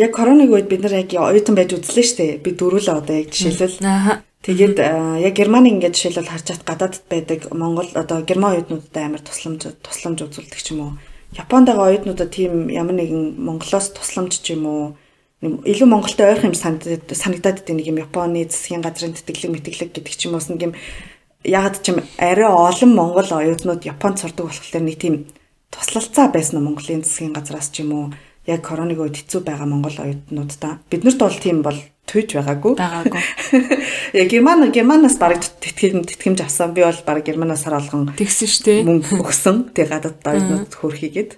[SPEAKER 1] яг коронавиг үед бид нар яг оюутан байж үзлээ шүү дээ. Би дөрүлээ одоо яг жишээлбэл. Аа Тэгээд яг Германы ингээд жишээлбэл харж чад гадаадд байдаг Монгол одоо Герман оюутнуудад амар тусламж тусламж үзүүлдэг ч юм уу. Японд байгаа оюутнуудад тийм ямар нэгэн Монголоос тусламж ч юм уу илүү Монголтой ойрхон юм санагдаад байдаг нэг юм Японы засгийн газрын тэтгэлэг мэтгэлэг гэдэг ч юм уус нэг юм ягаад ч юм арай олон Монгол оюутнууд Японд сурдаг болохоор нэг тийм туслалцаа байсан нь Монголын засгийн газраас ч юм уу яг коронавиг үед хэцүү байгаа Монгол оюутнуудаа биднэрт бол тийм бол түйж байгаагүй.
[SPEAKER 2] Байгаагүй.
[SPEAKER 1] Яа Герман Германаас бараг тэтгэм тэтгэмж авсан. Би бол бараг Германаас сар болгон
[SPEAKER 2] Тэгсэн шүү дээ.
[SPEAKER 1] мөнгө өгсөн. Тэг гадаад оюутнууд хөрхийгээд.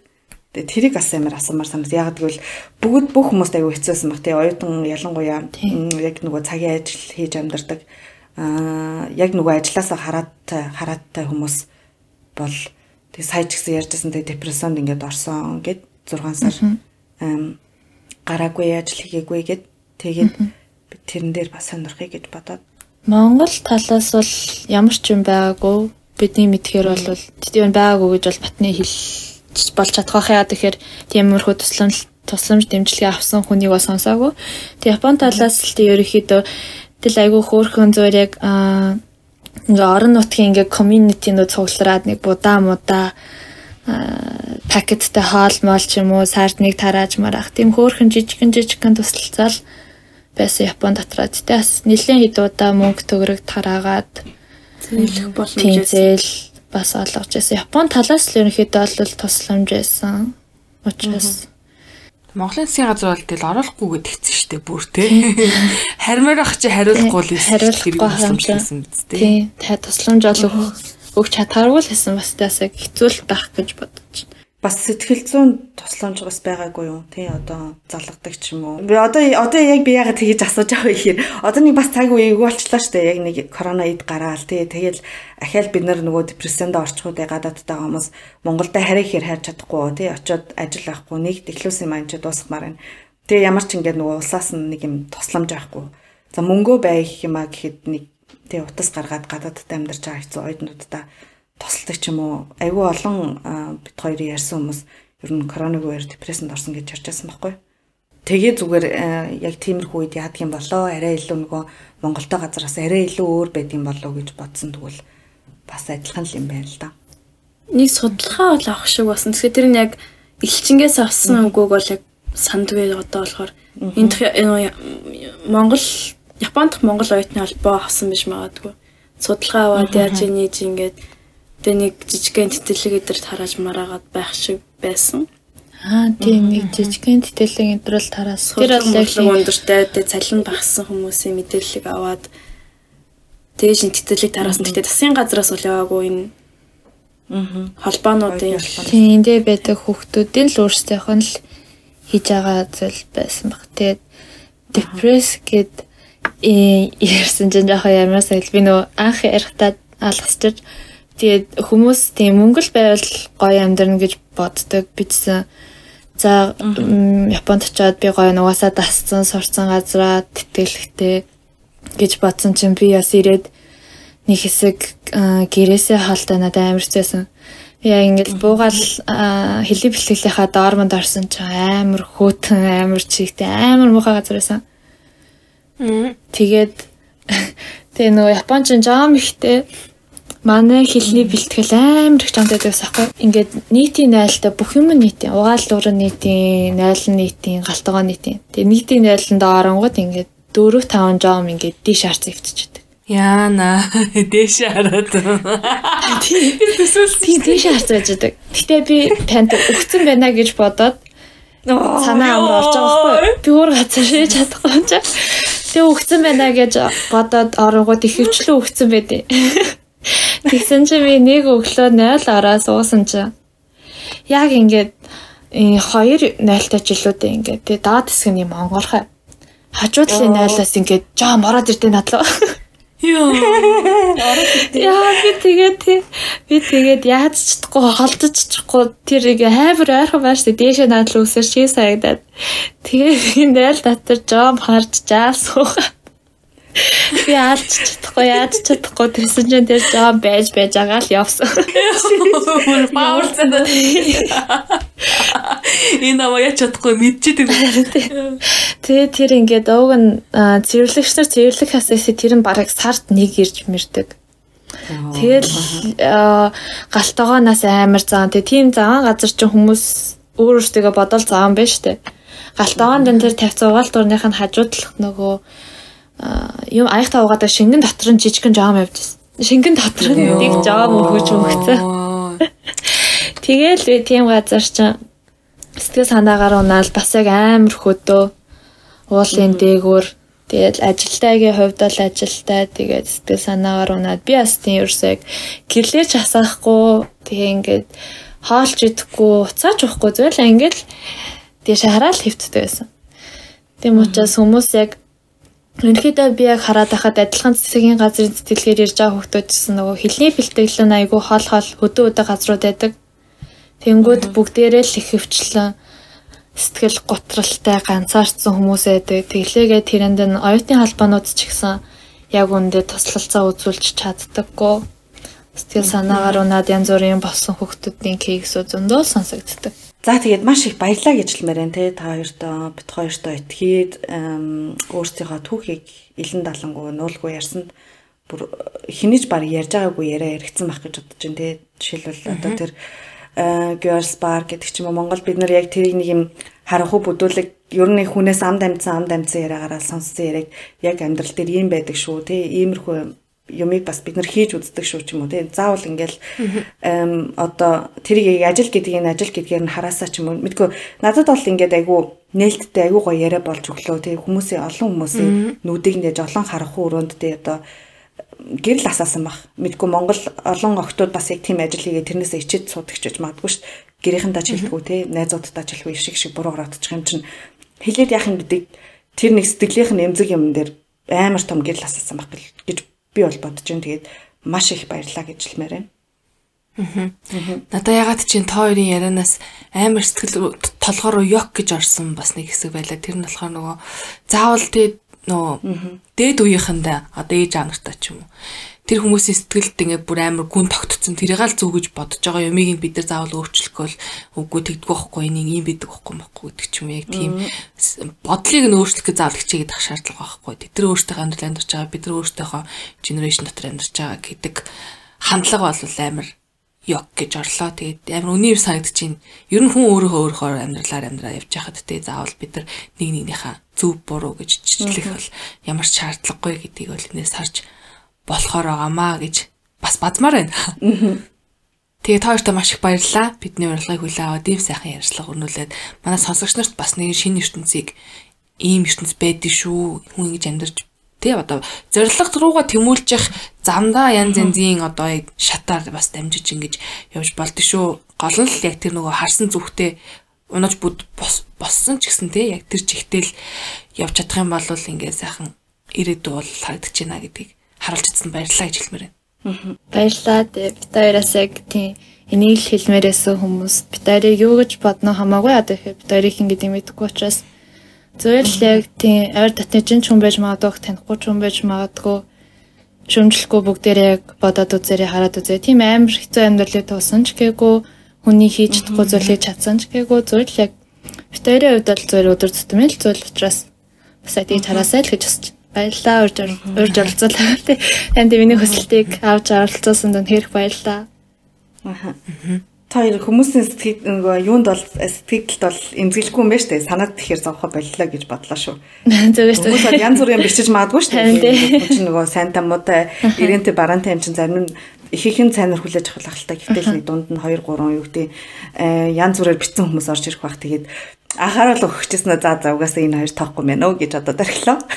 [SPEAKER 1] Тэгээ тэрийг бас амар асуумар санагд. Яг гэвэл бүгд бүх хүмүүст аягүй хэцүүсэн баг. Тэгээ оюутан ялангуяа яг нөгөө цагийн ажил хийж амьдардаг. Аа яг нөгөө ажилласаа хараад харааттай хүмүүс бол тэг сая ч гэсэн ярьжсэн тэг депрессонд ингээд орсон гэд 6 сар гараагүй ажил хийгээгүй гэд тэгээд тэрэн дээр бас сонирхъя гэж бодоод
[SPEAKER 3] Монгол талаас бол ямар ч юм байгаагүй. Бидний мэдхээр бол тийм байгаагүй гэж бол батны хэлж болж чадах яа тэгэхээр тиймэрхүү туслам тусламж дэмжлэгээ авсан хүнийг бас сонсоогүй. Тэг Япон талаас л тийм ерөөхдөө тэл айгүй хөөрхөн зүгээр яг аа ингээ орон нутгийн ингээ community-нууд цуглараад нэг будаа мудаа аа, пакеттай хоол моол ч юм уу сард нэг тарааж марах тийм хөөрхөн жижигэн жижигэн тусалцаал байсан Япон дотроо. Тэ бас нэлээд хэд удаа мөнгө төгрөг тараагаад
[SPEAKER 4] зэйлэх боломж
[SPEAKER 3] тийм
[SPEAKER 4] байсан.
[SPEAKER 3] зээл бас олгож байсан. Япон талаас л ерөнхийдөө бол тусламж байсан. Учраас
[SPEAKER 2] Монголын засгийн газар бол тэгэл оруулахгүй гэд тэгсэн шүү дээ бүр те. Хармаар ах чи хариулахгүй л
[SPEAKER 3] хариулахгүй
[SPEAKER 2] тусламж хийсэн биз дээ.
[SPEAKER 3] тийм та тусламж ол өгч чадхааргүй л хэсэн бас таасаа хэцүү л байх гэж бодож.
[SPEAKER 1] Бас сэтгэл зүйн тусламж бас байгаагүй юу? Тий одоо залгадаг ч юм уу. Би одоо одоо яг би ягаад тэгэж асууж байгаа вэ гэхээр одоо нэг бас цаг үе эвгүй болчлаа шүү дээ. Яг нэг корона ид гараал тий. Тэгэл ахаал бид нар нөгөө депрессэнд орчихгүй гадаадтай байгаа хүмүүс Монголдо хараа ихээр хайр чадахгүй тий. Очоод ажил авахгүй нэг тэглүүс юм анч дуусгамаар байна. Тэгээ ямар ч ингээд нөгөө улсаас нэг юм тусламж авахгүй. За мөнгөө бай гэх юм а гэхэд нэг тий утас гаргаад гадаадтай амьдарч байгаа хэцүү ойднуудаа тусалдаг ч юм уу айгүй олон бит хоёрын ярьсан хүмүүс ер нь коронавигээр депрессэнд орсон гэж ярьжсэн байхгүй. Тэгээ зүгээр яг тиймэрхүү үед яадаг юм болоо арай илүү нөгөө Монголтой газараас арай илүү өөр байдаг юм болоо гэж бодсон тэгвэл бас адилхан л юм байна л да.
[SPEAKER 4] Нэг судалгаа бол авах шиг болсон. Тэгэхээр тэр нь яг элчингээс авсан үгөөг бол яг сандгүй одоо болохоор энэ Монгол Японд Монгол оюутны холбоо авсан биш магадгүй. Судалгаа аваад яаж нээж ингээд тэ нэг жижигхэн тэтгэлэг эдэрт харааж мараагаад байх шиг байсан.
[SPEAKER 3] Аа тийм нэг жижигхэн тэтгэлэг энтрэл тараас. Тэр бол яг
[SPEAKER 4] өндөртэй тэ цалин багсан хүмүүсийн мэдээллийг аваад тэгээ шин тэтгэлэг тараасан. Гэхдээ засгийн газраас бол яваагүй энэ
[SPEAKER 1] Аа.
[SPEAKER 4] холбоонуудын
[SPEAKER 3] тийм эндээ байдаг хүүхдүүдийн л өөрсдийнх нь л хийж байгаа зүйл байсан баг. Тэгээд депресс гэд э, ярьсан чинь ямаас л би нөө анх ярихтаа алгасчих. Тэгээд хүмүүс тийм мөнгө л байвал гоё амьдрна гэж боддог бичсэн. За Японд очиод би гоё нугасаа дасцсан, сурцсан газраа тэтгэлэгтэй гэж бодсон чинь би бас ирээд нэг хэсэг гэрээсээ хаалта надад амар хэцээсэн. Яа ингээд буугаал аа, хилий бэлтгэлийнхаа доормонд орсон чинь амар хөтөн, амар чигтэй, амар муухай газар байсан. Тэгээд тэгээ нөгөө Японч жаам ихтэй манай хэлний бэлтгэл амар их жамтай байсан байхгүй. Ингээд нийтийн найлтаа бүх юм нийтийн, угаал дурын нийтийн, найл нийтийн, галтгоо нийтийн. Тэгээ нийтийн найланд оронгууд ингээд 4 5 жам ингээд диш харц өвтчихэдэг.
[SPEAKER 2] Яана дээш хараад.
[SPEAKER 3] Тийм диш харц байждаг. Гэтэ би танд өгцөн байна гэж бодоод санаа амар орж байгаа байхгүй. Би өөр газар шийдэж чадахгүй юм чаа. Тэгээ өгцөн байна гэж бодоод оронгууд их хвчлэн өгцөн байдیں۔ Тэгсэн чинь би нэг өглөө 0 ороо суусан чинь яг ингээд э, хоёр 0-тай жилүүдээ ингээд тэгээ даад хэсэг нь юм онгорхой. Хажуудлын 0-аас ингээд жаам ороод ирдэ надлаа.
[SPEAKER 2] Йоо.
[SPEAKER 3] Яа би тэгээд тий- би тэгээд яаж ч чадахгүй холдож чадахгүй тэр ингээ хайбар ойрхон байштай дээшээ наадл үсэр ший саягдаад тэгээд би найл дотор жом харж жаасуугаа би алж чадахгүй яаж чадахгүй тэрсэн чинь тэр жом байж байж байгаа л явсан.
[SPEAKER 2] Пауэр цэнэ. Энэ яч чадахгүй мэдчихэд.
[SPEAKER 3] Тэгээ тэр ингээд ууг нь цэвэрлэгч нар цэвэрлэх хасаас тэр нь бараг сард нэг ирж мэрдэг. Тэгэл аа, галтогооноос амар заан. Тэгээ тийм заан газар чинь хүмүүс өөр өөртөө бодол заан байна штэ. Галтогоонд энэ тэр тавьсан угаал дурных нь хажуу талах нөгөө юм аягтаа угаадаг шингэн дотор нь жижигхэн жаам явж байсан. Шингэн дотор нь нэг жаам өгөж мөнгөцөө. Тэгээл би тийм газар чинь сэтгэл санаагаар унаал бас яг амар хөдөө уулын дээгүүр Тэгээд ажилтайгийн хувьд бол ажилтай тэгээд сэтгэл санаагаар унаад би бас тийм ерөөсөө гэрлээч асаахгүй тэгээ ингээд хаалж идэхгүй уцаач уухгүй зөвлөө ингээд тийш хараал хөвттэй байсан. Тийм учраас хүмүүс яг Ерөнхийдөө би яг хараад байхад адилхан засгийн газрын сэтгэлгээр ирж байгаа хүмүүс гэсэн нөгөө хилний бэлтгэл нь айгүй хол хол хөдөө хөдөө газрууд байдаг. Тэнгүүд бүгдээрээ л их хөвчлэн сэтгэл готралтай ганцаардсан хүмүүс байдаг. Тэглээгээ тэрэнд нь оюутны холбоонууд ч ихсэн яг үндэ туслалцаа үзүүлж чаддаггүй. Сэтгэл санаагаар унаад янз бүрийн болсон хүмүүсийн кейсүүд зөндөө сонсогддог.
[SPEAKER 1] За тэгээд маш их баярлаа гэж хэлмээр байна те. Та хоёртоо бит хоёртоо итгээд өөрсдийнхөө түүхийг илэн далангуу нуулгүй ярьсанд бүр хинэж баг ярьж байгаагүй яриа яригдсан байх гэж бодож байна те. Жишээлбэл одоо тэр Girls Bar гэдэг ч юм уу Монгол бид нар яг тэрийг нэг юм харанхуй бүдүүлэг ер нь хүнээс амд амцсан амд амцсан яриагаараа сонссон яриаг яг амьдрал дээр ийм байдаг шүү те. Иймэрхүү юмыг бас бид нар хийж үздэг шүү ч юм уу тийм заавал ингээл одоо тэрийг ажил гэдгийг нь ажил гэдгээр нь хараасаа ч юм уу. Мэдгүй надад бол ингээд айгүй нээлттэй айгүй гоё яриа болж өглөө тийм хүмүүсийн олон хүмүүсийн нүдийг нэж олон харах өрөөнд тийм одоо гэрэл асаасан баг мэдгүй Монгол олон охтууд бас яг тийм ажил хийгээ тэрнээс ичээд суудаг ч гэж магадгүй шүү гэрийнхэндээ ч хэлдэггүй тийм найзуудтай ч хэлгүй шиг шиг буруугаар атчих юм чинь. Хэлээд яах юм гэдэг тэр нэг сэтгэлийнх нь эмзэг юм дээр амар том гэрэл асаасан баг гэж би бол бодож байна. Тэгээд маш их баярлаа гэж хэлмээр байна.
[SPEAKER 2] Аа. Надаа ягаад чинь та хоёрын ярианаас амар сэтгэл толгоор ёк гэж орсон бас нэг хэсэг байлаа. Тэр нь болохоор нөгөө заавал тэгээд нөгөө дээд үеийнхэндээ одоо ээж аав нартай ч юм уу тэр хүмүүсийн сэтгэлд ингээд бүр амар гүн тогтцсон. Тэрийг л зөв гэж бодож байгаа. Юмыг бид нар заавал өөрчлөхгүй бол үгүй тэгдэггүй байхгүй. Энийг юм бидэг байхгүй байхгүй гэдэг ч юм яг тийм бодлыг нь өөрчлөх гэж заавал хичээгээд ах шаардлага байхгүй. Тэд нар өөрсдөө амьдрал амьдарч байгаа бид нар өөрсдийнхөө генерашн дотор амьдарч байгаа гэдэг хандлага бол амар ёг гэж орлоо. Тэгээд амар үнээр санагдчихээн. Ер нь хүн өөрийнхөө өөрийнхөө амьдралаар амьдраа явж байхад тэ заавал бид нар нэг нэгнийхээ зөв буруу гэж чиглэх бол ямар ч шаардлагагүй гэдгийг бол энэс харж болохоор байгаамаа гэж бас бадмаар байна. Тэгээ та хоёртаа маш их баярлалаа. Бидний урилгыг хүлээн аваад ийм сайхан ярьцлага өрнүүлээд манай сонсогч нарт бас нэг шинэ ертөнцийг ийм ертөнц байдаг шүү. Хүн ингэж амьдарч тий одоо зориг руугаа тэмүүлж явах замдаа янз янзын одоо шатаар бас дамжиж ингэж явж болдгоо шүү. Гол нь л яг тэр нөгөө харсан зүгтээ унаж бүд боссон ч гэсэн тий яг тэр чигтэл явж чадах юм бол ингээ сайхан ирээдүй бол харагдаж байна гэдгийг харуулж ирсэн баярлалаа гэж хэлмээр байна.
[SPEAKER 3] Баярлалаа. Бид хоёроос яг тийм энийг л хэлмээрээсөө хүмүүс бид хоёрыг юу гэж бодно хамаагүй. Одоо их бид хоёрыг ингэ мэдгүй учраас. Зөвл яг тийм ойр татны чинь ч хүн байж магадгүй танихгүй ч хүн байж магадгүй. Шөмжлөхгүй бүгдээрээ яг бодоод үзээрэй хараад үзээ. Тийм амар хэцүү амьдралыг туусан ч гээгүй хүний хийж чадахгүй зүйлийг чадсан ч гээгүй зөвл яг бид хоёрын хувьд бол зөв өдөр тутмын л зүйл учраас бас тийм тараасай л гэж хүсэж Баярлалаа урьж урьж оролцуулаа тий. Танд миний хүсэлтийг авч оролцуулсанд үнэхээр баярлалаа.
[SPEAKER 1] Аха. Та хоёр хүмүүсийн сэтгэл нөгөө юунд бол сэтгэлд бол эмзэглэхгүй юм байна шүү дээ. Санаад тэгэхээр зовхо боллоо гэж бодлоо шүү.
[SPEAKER 3] Зүгээр шүү.
[SPEAKER 1] Хүмүүс янз бүрийн бичиж магадгүй шүү дээ. Чи нөгөө сайн тамуутай, ирэнтэй бараантай юм чинь зарим нь их ихэн цайнаар хүлээж авах та. Гэтэл нэг дунд нь 2 3 юу гэдэг янз бүрээр бичсэн хүмүүс орж ирэх бах. Тэгээд Ахаарал өгчихсэн за за угаасаа энэ хоёр тоохгүй мэн үү гэж одоо дархлаа.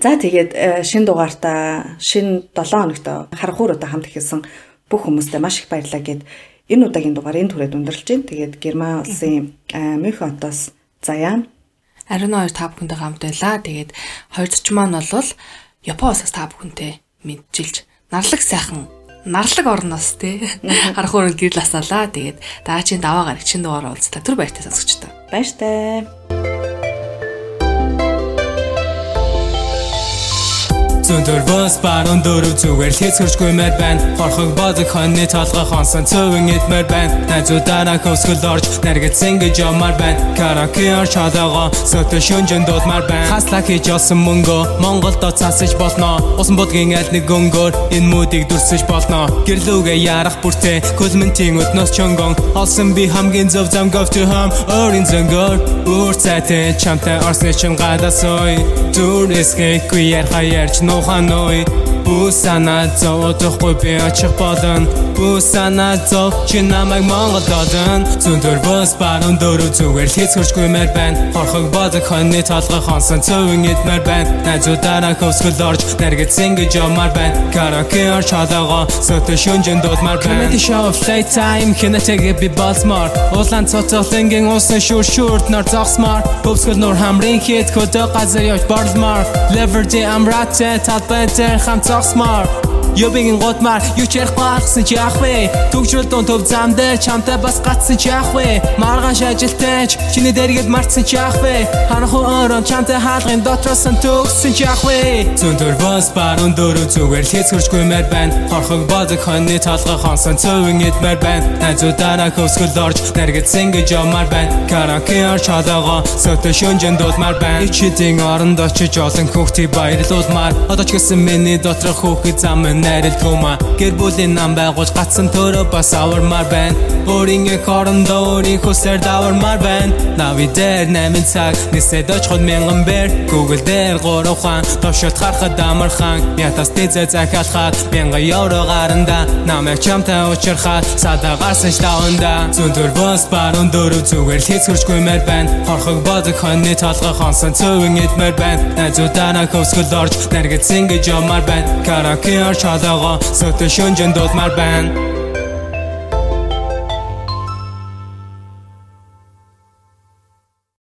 [SPEAKER 1] За тэгээд э, шин дугаартаа шин 7 хоногт харахууруудаа хамт ихсэн бүх хүмүүстээ маш их баярлалаа гэд энэ удаагийн дугаар энэ түрээд өндөрлж байна. Тэгээд Герман улсын э, Мюнхен хотоос Заяан
[SPEAKER 2] Ариун хоёр та бүхэндээ хамт байлаа. Тэгээд хоёр зочин маань бол Япон улсаас та бүхэнтэй мэдчилж нарлаг сайхан нарлаг орноос те харах өрөнд гэрэл асаалаа. Тэгээд даачийн даваа гарагч шин дугаараа уулзлаа. Түр баяртай сонсогчдоо.
[SPEAKER 1] Баяртай.
[SPEAKER 5] Зөндөр бос баруун дөрөв зүгээр л хэцгэрчгүй мэр байна. Хорхог бозог хоньны толгой хонсон цөвэн идмэр байна. Найзуудаараа хөвсгөл орж наргацсан гэж ямаар байна. Караоке орж чадаагаа сөтө шүнжэн дуудмаар байна. Хаслаа хийж олсон мөнгөө Монголд цаасаж болно. Усан будгийн аль нэг өнгөөр энэ мүүдийг дүрсэж болно. Гэрлүүгээ ярах бүртээ көлментийн өднөөс чонгон олсон би хамгийн зөв зам go to home өөрийн зөнгөөр өөр цайтай чамтай орсны чим гадасой. Түр эсгэхгүй яар Hanoi. Бүү санаа зовдохгүй би очих болно Бүү санаа зов чи намайг Монгол додон. Зөндөр бос баруун дөрөв зүгээр л хийцгэрчгүй мэр байна. Хорхог бодог хоньны толгой хонсон цөвөн идмэр байна. Найзуудаараа хөвсгөл орж нэргэцэн гэж явмаар байна. Караоке орч холоогоо сөтө шүнжин дуудмаар байна. Comedy show playtime хинэтэгэ би болсмаар Улаан цоцолынгийн усан шүр шүрт нор зогсмаар. Хөвсгөл нур хамрын хит хөдөө газар явж борлмаар Lever day амраатай талбай дээр хамт smart. Ёбигийн готмар юу ч ярих гарсан чи яах вэ? Төгжрөл дун төв зам дээр чамтай бас гацсан чи яах вэ? Маргааш ажилтайч чиний дэргэд марцсан чи яах вэ? Ханах өрөн чамтай хаалгын дотроос нь төгссөн чи яах вэ? Зөндөр бас баруун дөрөв зүгээр л хэцгэрчгүй мэр байна. Хорхог бодог хоньны толгой хонсон цөвөн идмэр байна. Найзуудаараа хөвсгөл орж нэргэцэн гэж явмаар байна. Караоке орч холоогоо сөтө шүнжин дуудмаар байна. Ичидийн оронд очиж олон хүүхдийг баярлуулмаар. Одоо ч гэсэн миний доторх хүүхэд зам найралгүй ма гэр бүлийн нам байгуулж гацсан төрөө бас авармаар байна. Өөрийн хорондоо өөрийн хүсээр давармаар байна. Нави дээр 8 цаг нисээд очиход мянган бэр. Google дээр 3 хаан товшолт харахад амархан ятас тэзэ захиалхаад мянган евро гаранда. Намайг чамтай уучрахад сада гарсан штаунда зөндөр бос баруун дөрөв зүгээр л хийцгэрчгүй мэр байна. Хорхог бодог хоньны толгой хонсон цөвэн идмэр байна. Найзуудаараа хөвсгөл орж нэргэц ингэж ямаар байна. Караоке орч холоогоо сөтө шүнжин дуудмаар байна